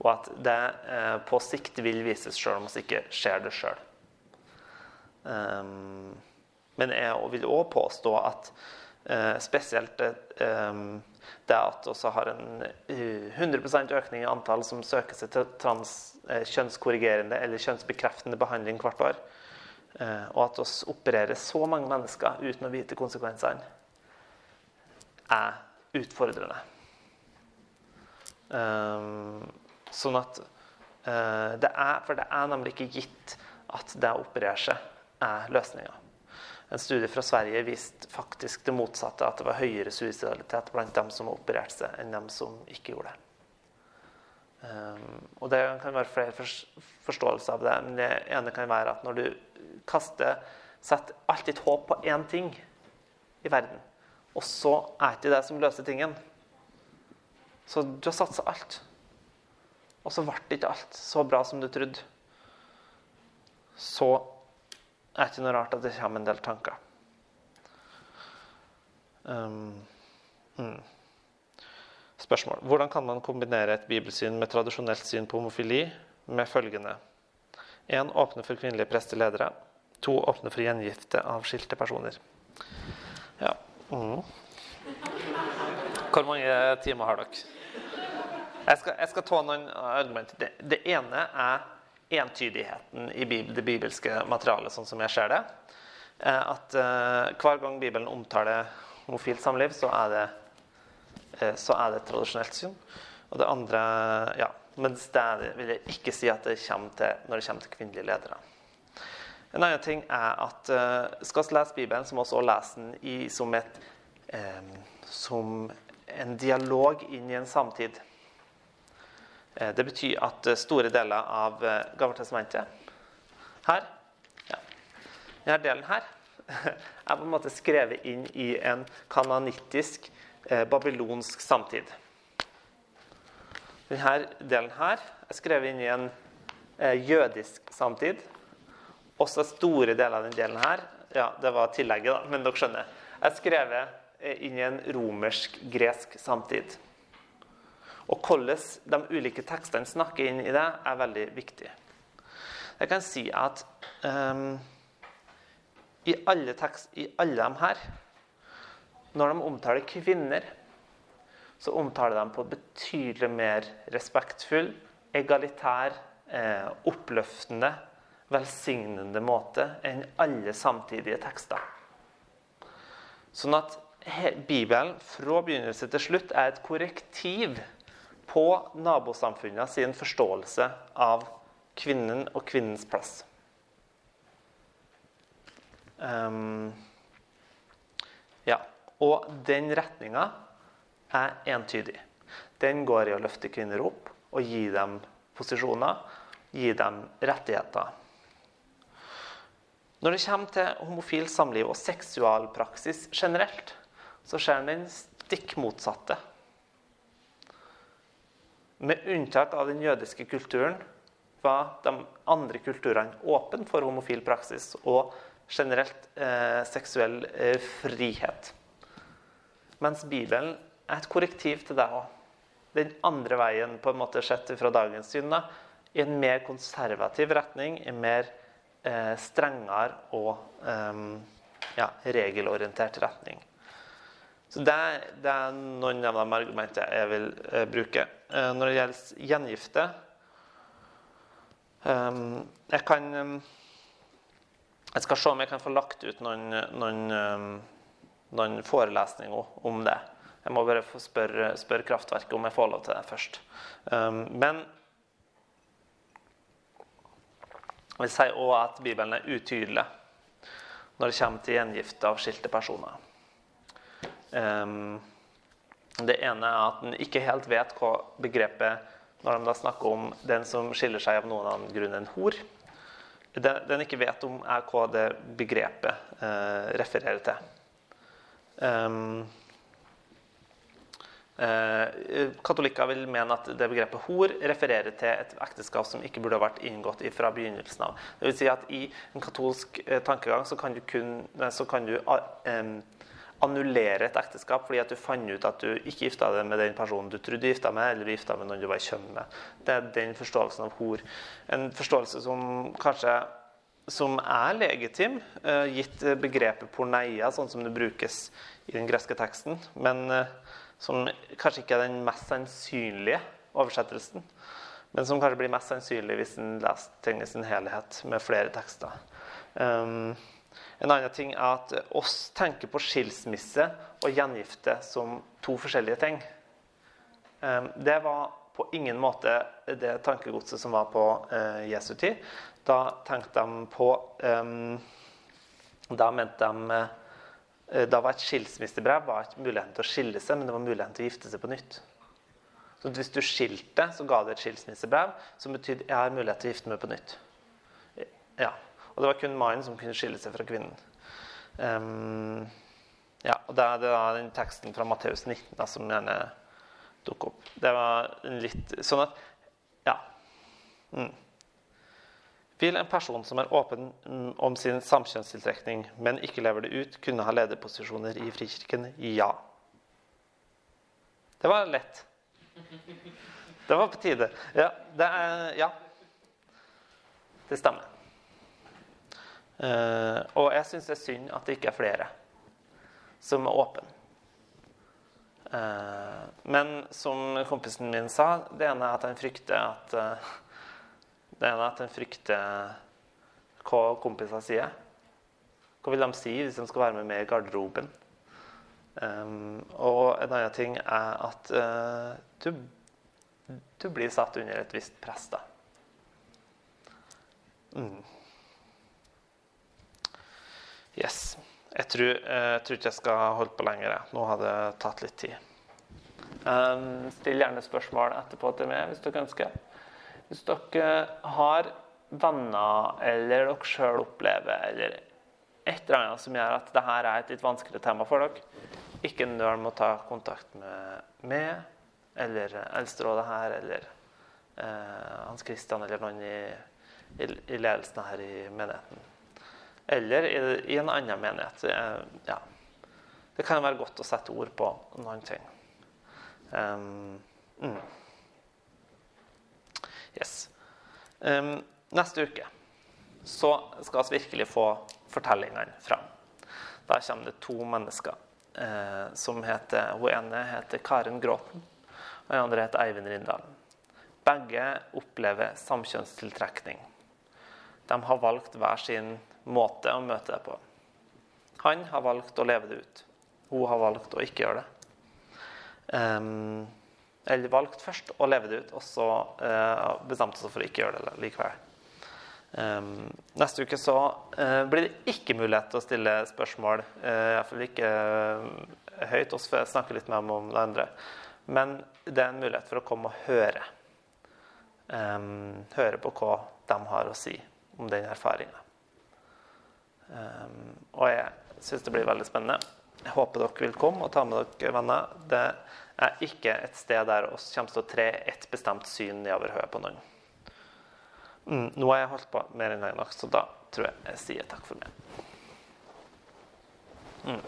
Og at det uh, på sikt vil vises sjøl om vi ikke ser det sjøl. Um, men jeg vil òg påstå at spesielt um, det at vi har en 100% økning i antall som søker seg til trans, kjønnskorrigerende eller kjønnsbekreftende behandling hvert år, og at vi opererer så mange mennesker uten å vite konsekvensene, er utfordrende. Sånn at det er, For det er nemlig ikke gitt at det å operere seg er løsninga. En studie fra Sverige viste faktisk det motsatte, at det var høyere suicidalitet blant dem som opererte seg, enn dem som ikke gjorde det. Um, og Det kan være flere forståelser av det, men det ene kan være at når du kaster Setter alt ditt håp på én ting i verden, og så er det ikke det som løser tingen. Så du har satsa alt, og så ble det ikke alt så bra som du trodde. Så det er ikke noe rart at det kommer en del tanker. Um, hmm. Spørsmål. Hvordan kan man kombinere et bibelsyn med tradisjonelt syn på homofili med følgende 1. Åpne for kvinnelige presteledere. 2. Åpne for gjengifte av skilte personer. Ja. Mm. Hvor mange timer har dere? Jeg skal, jeg skal ta noen argumenter. Det, det ene er entydigheten i det bibelske materialet, sånn som jeg ser det. Eh, at uh, hver gang Bibelen omtaler homofilt samliv, så er det, uh, så er det et tradisjonelt syn. Og det andre ja, Mens det vil jeg ikke si at det kommer til når det kommer til kvinnelige ledere. En annen ting er at skal vi lese Bibelen, så må vi også lese den i, som, et, som en dialog inn i en samtid. Eh, det betyr at eh, store deler av eh, Gammeltestamentet her ja, Denne delen her er på en måte skrevet inn i en kanonittisk, babylonsk samtid. Denne delen her er skrevet inn i en jødisk samtid. Også store deler av denne delen her ja, det var tillegget, da, men dere skjønner, er skrevet inn i en romersk-gresk samtid. Og hvordan de ulike tekstene snakker inn i det, er veldig viktig. Jeg kan si at um, i, alle tekst, i alle de her Når de omtaler kvinner, så omtaler de på betydelig mer respektfull, egalitær, eh, oppløftende, velsignende måte enn alle samtidige tekster. Sånn at Bibelen fra begynnelse til slutt er et korrektiv på nabosamfunnet sin forståelse av kvinnen og kvinnens plass. Um, ja. Og den retninga er entydig. Den går i å løfte kvinner opp og gi dem posisjoner, gi dem rettigheter. Når det kommer til homofil samliv og seksualpraksis generelt, så skjer den stikk motsatte. Med unntak av den jødiske kulturen var de andre kulturene åpne for homofil praksis og generelt eh, seksuell eh, frihet. Mens Bibelen er et korrektiv til det òg. Den andre veien, på en måte sett fra dagens syn, da, i en mer konservativ retning, en mer eh, strengere og eh, ja, regelorientert retning. Så det, det, er noen av de argumentene jeg vil eh, bruke. Eh, når det gjelder gjengifte eh, Jeg kan Jeg skal se om jeg kan få lagt ut noen, noen, noen forelesninger om det. Jeg må bare få spørre, spørre Kraftverket om jeg får lov til det først. men jeg vil si òg at Bibelen er utydelig når det kommer til gjengifte av skilte personer. Um, det ene er at en ikke helt vet hva begrepet Når de da snakker om den som skiller seg av noen annen grunn enn hor Det en ikke vet om, er hva det begrepet uh, refererer til. Um, uh, katolikker vil mene at det begrepet hor refererer til et ekteskap som ikke burde ha vært inngått fra begynnelsen av. Det vil si at I en katolsk uh, tankegang så kan du, kun, så kan du um, annullere et ekteskap fordi at du fant ut at du ikke gifta deg med den personen du trodde du gifta med, eller du gifta med noen du var i kjønn med. Det er den forståelsen av hor. En forståelse som kanskje som er legitim, uh, gitt begrepet porneia, sånn som det brukes i den greske teksten, men uh, som kanskje ikke er den mest sannsynlige oversettelsen. Men som kanskje blir mest sannsynlig hvis en leser ting i sin helhet med flere tekster. Um, en annen ting er at oss tenker på skilsmisse og gjengifte som to forskjellige ting. Ehm, det var på ingen måte det tankegodset som var på eh, Jesu tid. Da tenkte de på ehm, Da mente de eh, Da var et skilsmissebrev var ikke muligheten til å skille seg, men det var muligheten til å gifte seg på nytt. Så Hvis du skilte, så ga det et skilsmissebrev som betydde jeg har mulighet til å gifte meg på nytt. Ja, og det var kun mannen som kunne skille seg fra kvinnen. Um, ja, og Det det da den teksten fra Matteus 19 da, som gjerne dukker opp. Det var litt sånn at Ja. Mm. Vil en person som er åpen om sin samkjønnstiltrekning, men ikke lever det ut, kunne ha lederposisjoner i Frikirken? Ja. Det var lett. Det var på tide. Ja. Det, er, ja. det stemmer. Uh, og jeg syns det er synd at det ikke er flere som er åpne. Uh, men som kompisen min sa, det ene er at han frykter at uh, Det ene er at han frykter hva kompiser sier. Hva vil de si hvis de skal være med meg i garderoben? Um, og en annen ting er at du, du, blir satt under et visst press, da. Mm. Yes. Jeg tror, eh, jeg tror, ikke jeg skal holde på lenger. Nå har det tatt litt tid. Um, still gjerne spørsmål etterpå til meg hvis dere ønsker. Hvis dere har venner eller dere sjøl opplever eller et eller annet som gjør at dette er et litt vanskeligere tema for dere, ikke nøl med å ta kontakt med meg eller Eldsterådet her eller eh, Hans Christian eller noen i, i, i ledelsen her i menigheten eller i, en annen menighet. Ja. Det kan være godt å sette ord på noen ting. Um, mm. Yes. Um, neste uke så skal vi virkelig få fortellingene fram. Da kommer det to mennesker eh, som heter Hun ene heter Karen Gråten, og den andre heter Eivind Rindalen. Begge opplever samkjønnstiltrekning. De har valgt hver sin måte å møte det på. Han har valgt å leve det ut. Hun har valgt å ikke gjøre det. Um, eller valgt først å leve det ut, og så uh, bestemte seg for å ikke gjøre det likevel. Um, neste uke så uh, blir det ikke mulighet til å stille spørsmål. Uh, Iallfall ikke uh, høyt. Vi får snakke litt mer om det andre. Men det er en mulighet for å komme og høre. Um, høre på hva de har å si om den erfaringa. Um, og jeg syns det blir veldig spennende. Jeg håper dere vil komme og ta med dere venner. Det er ikke et sted der oss kommer til å tre et bestemt syn nedover hodet på noen. Mm, nå har jeg holdt på mer enn lenge nok, så da tror jeg jeg sier takk for meg. Mm.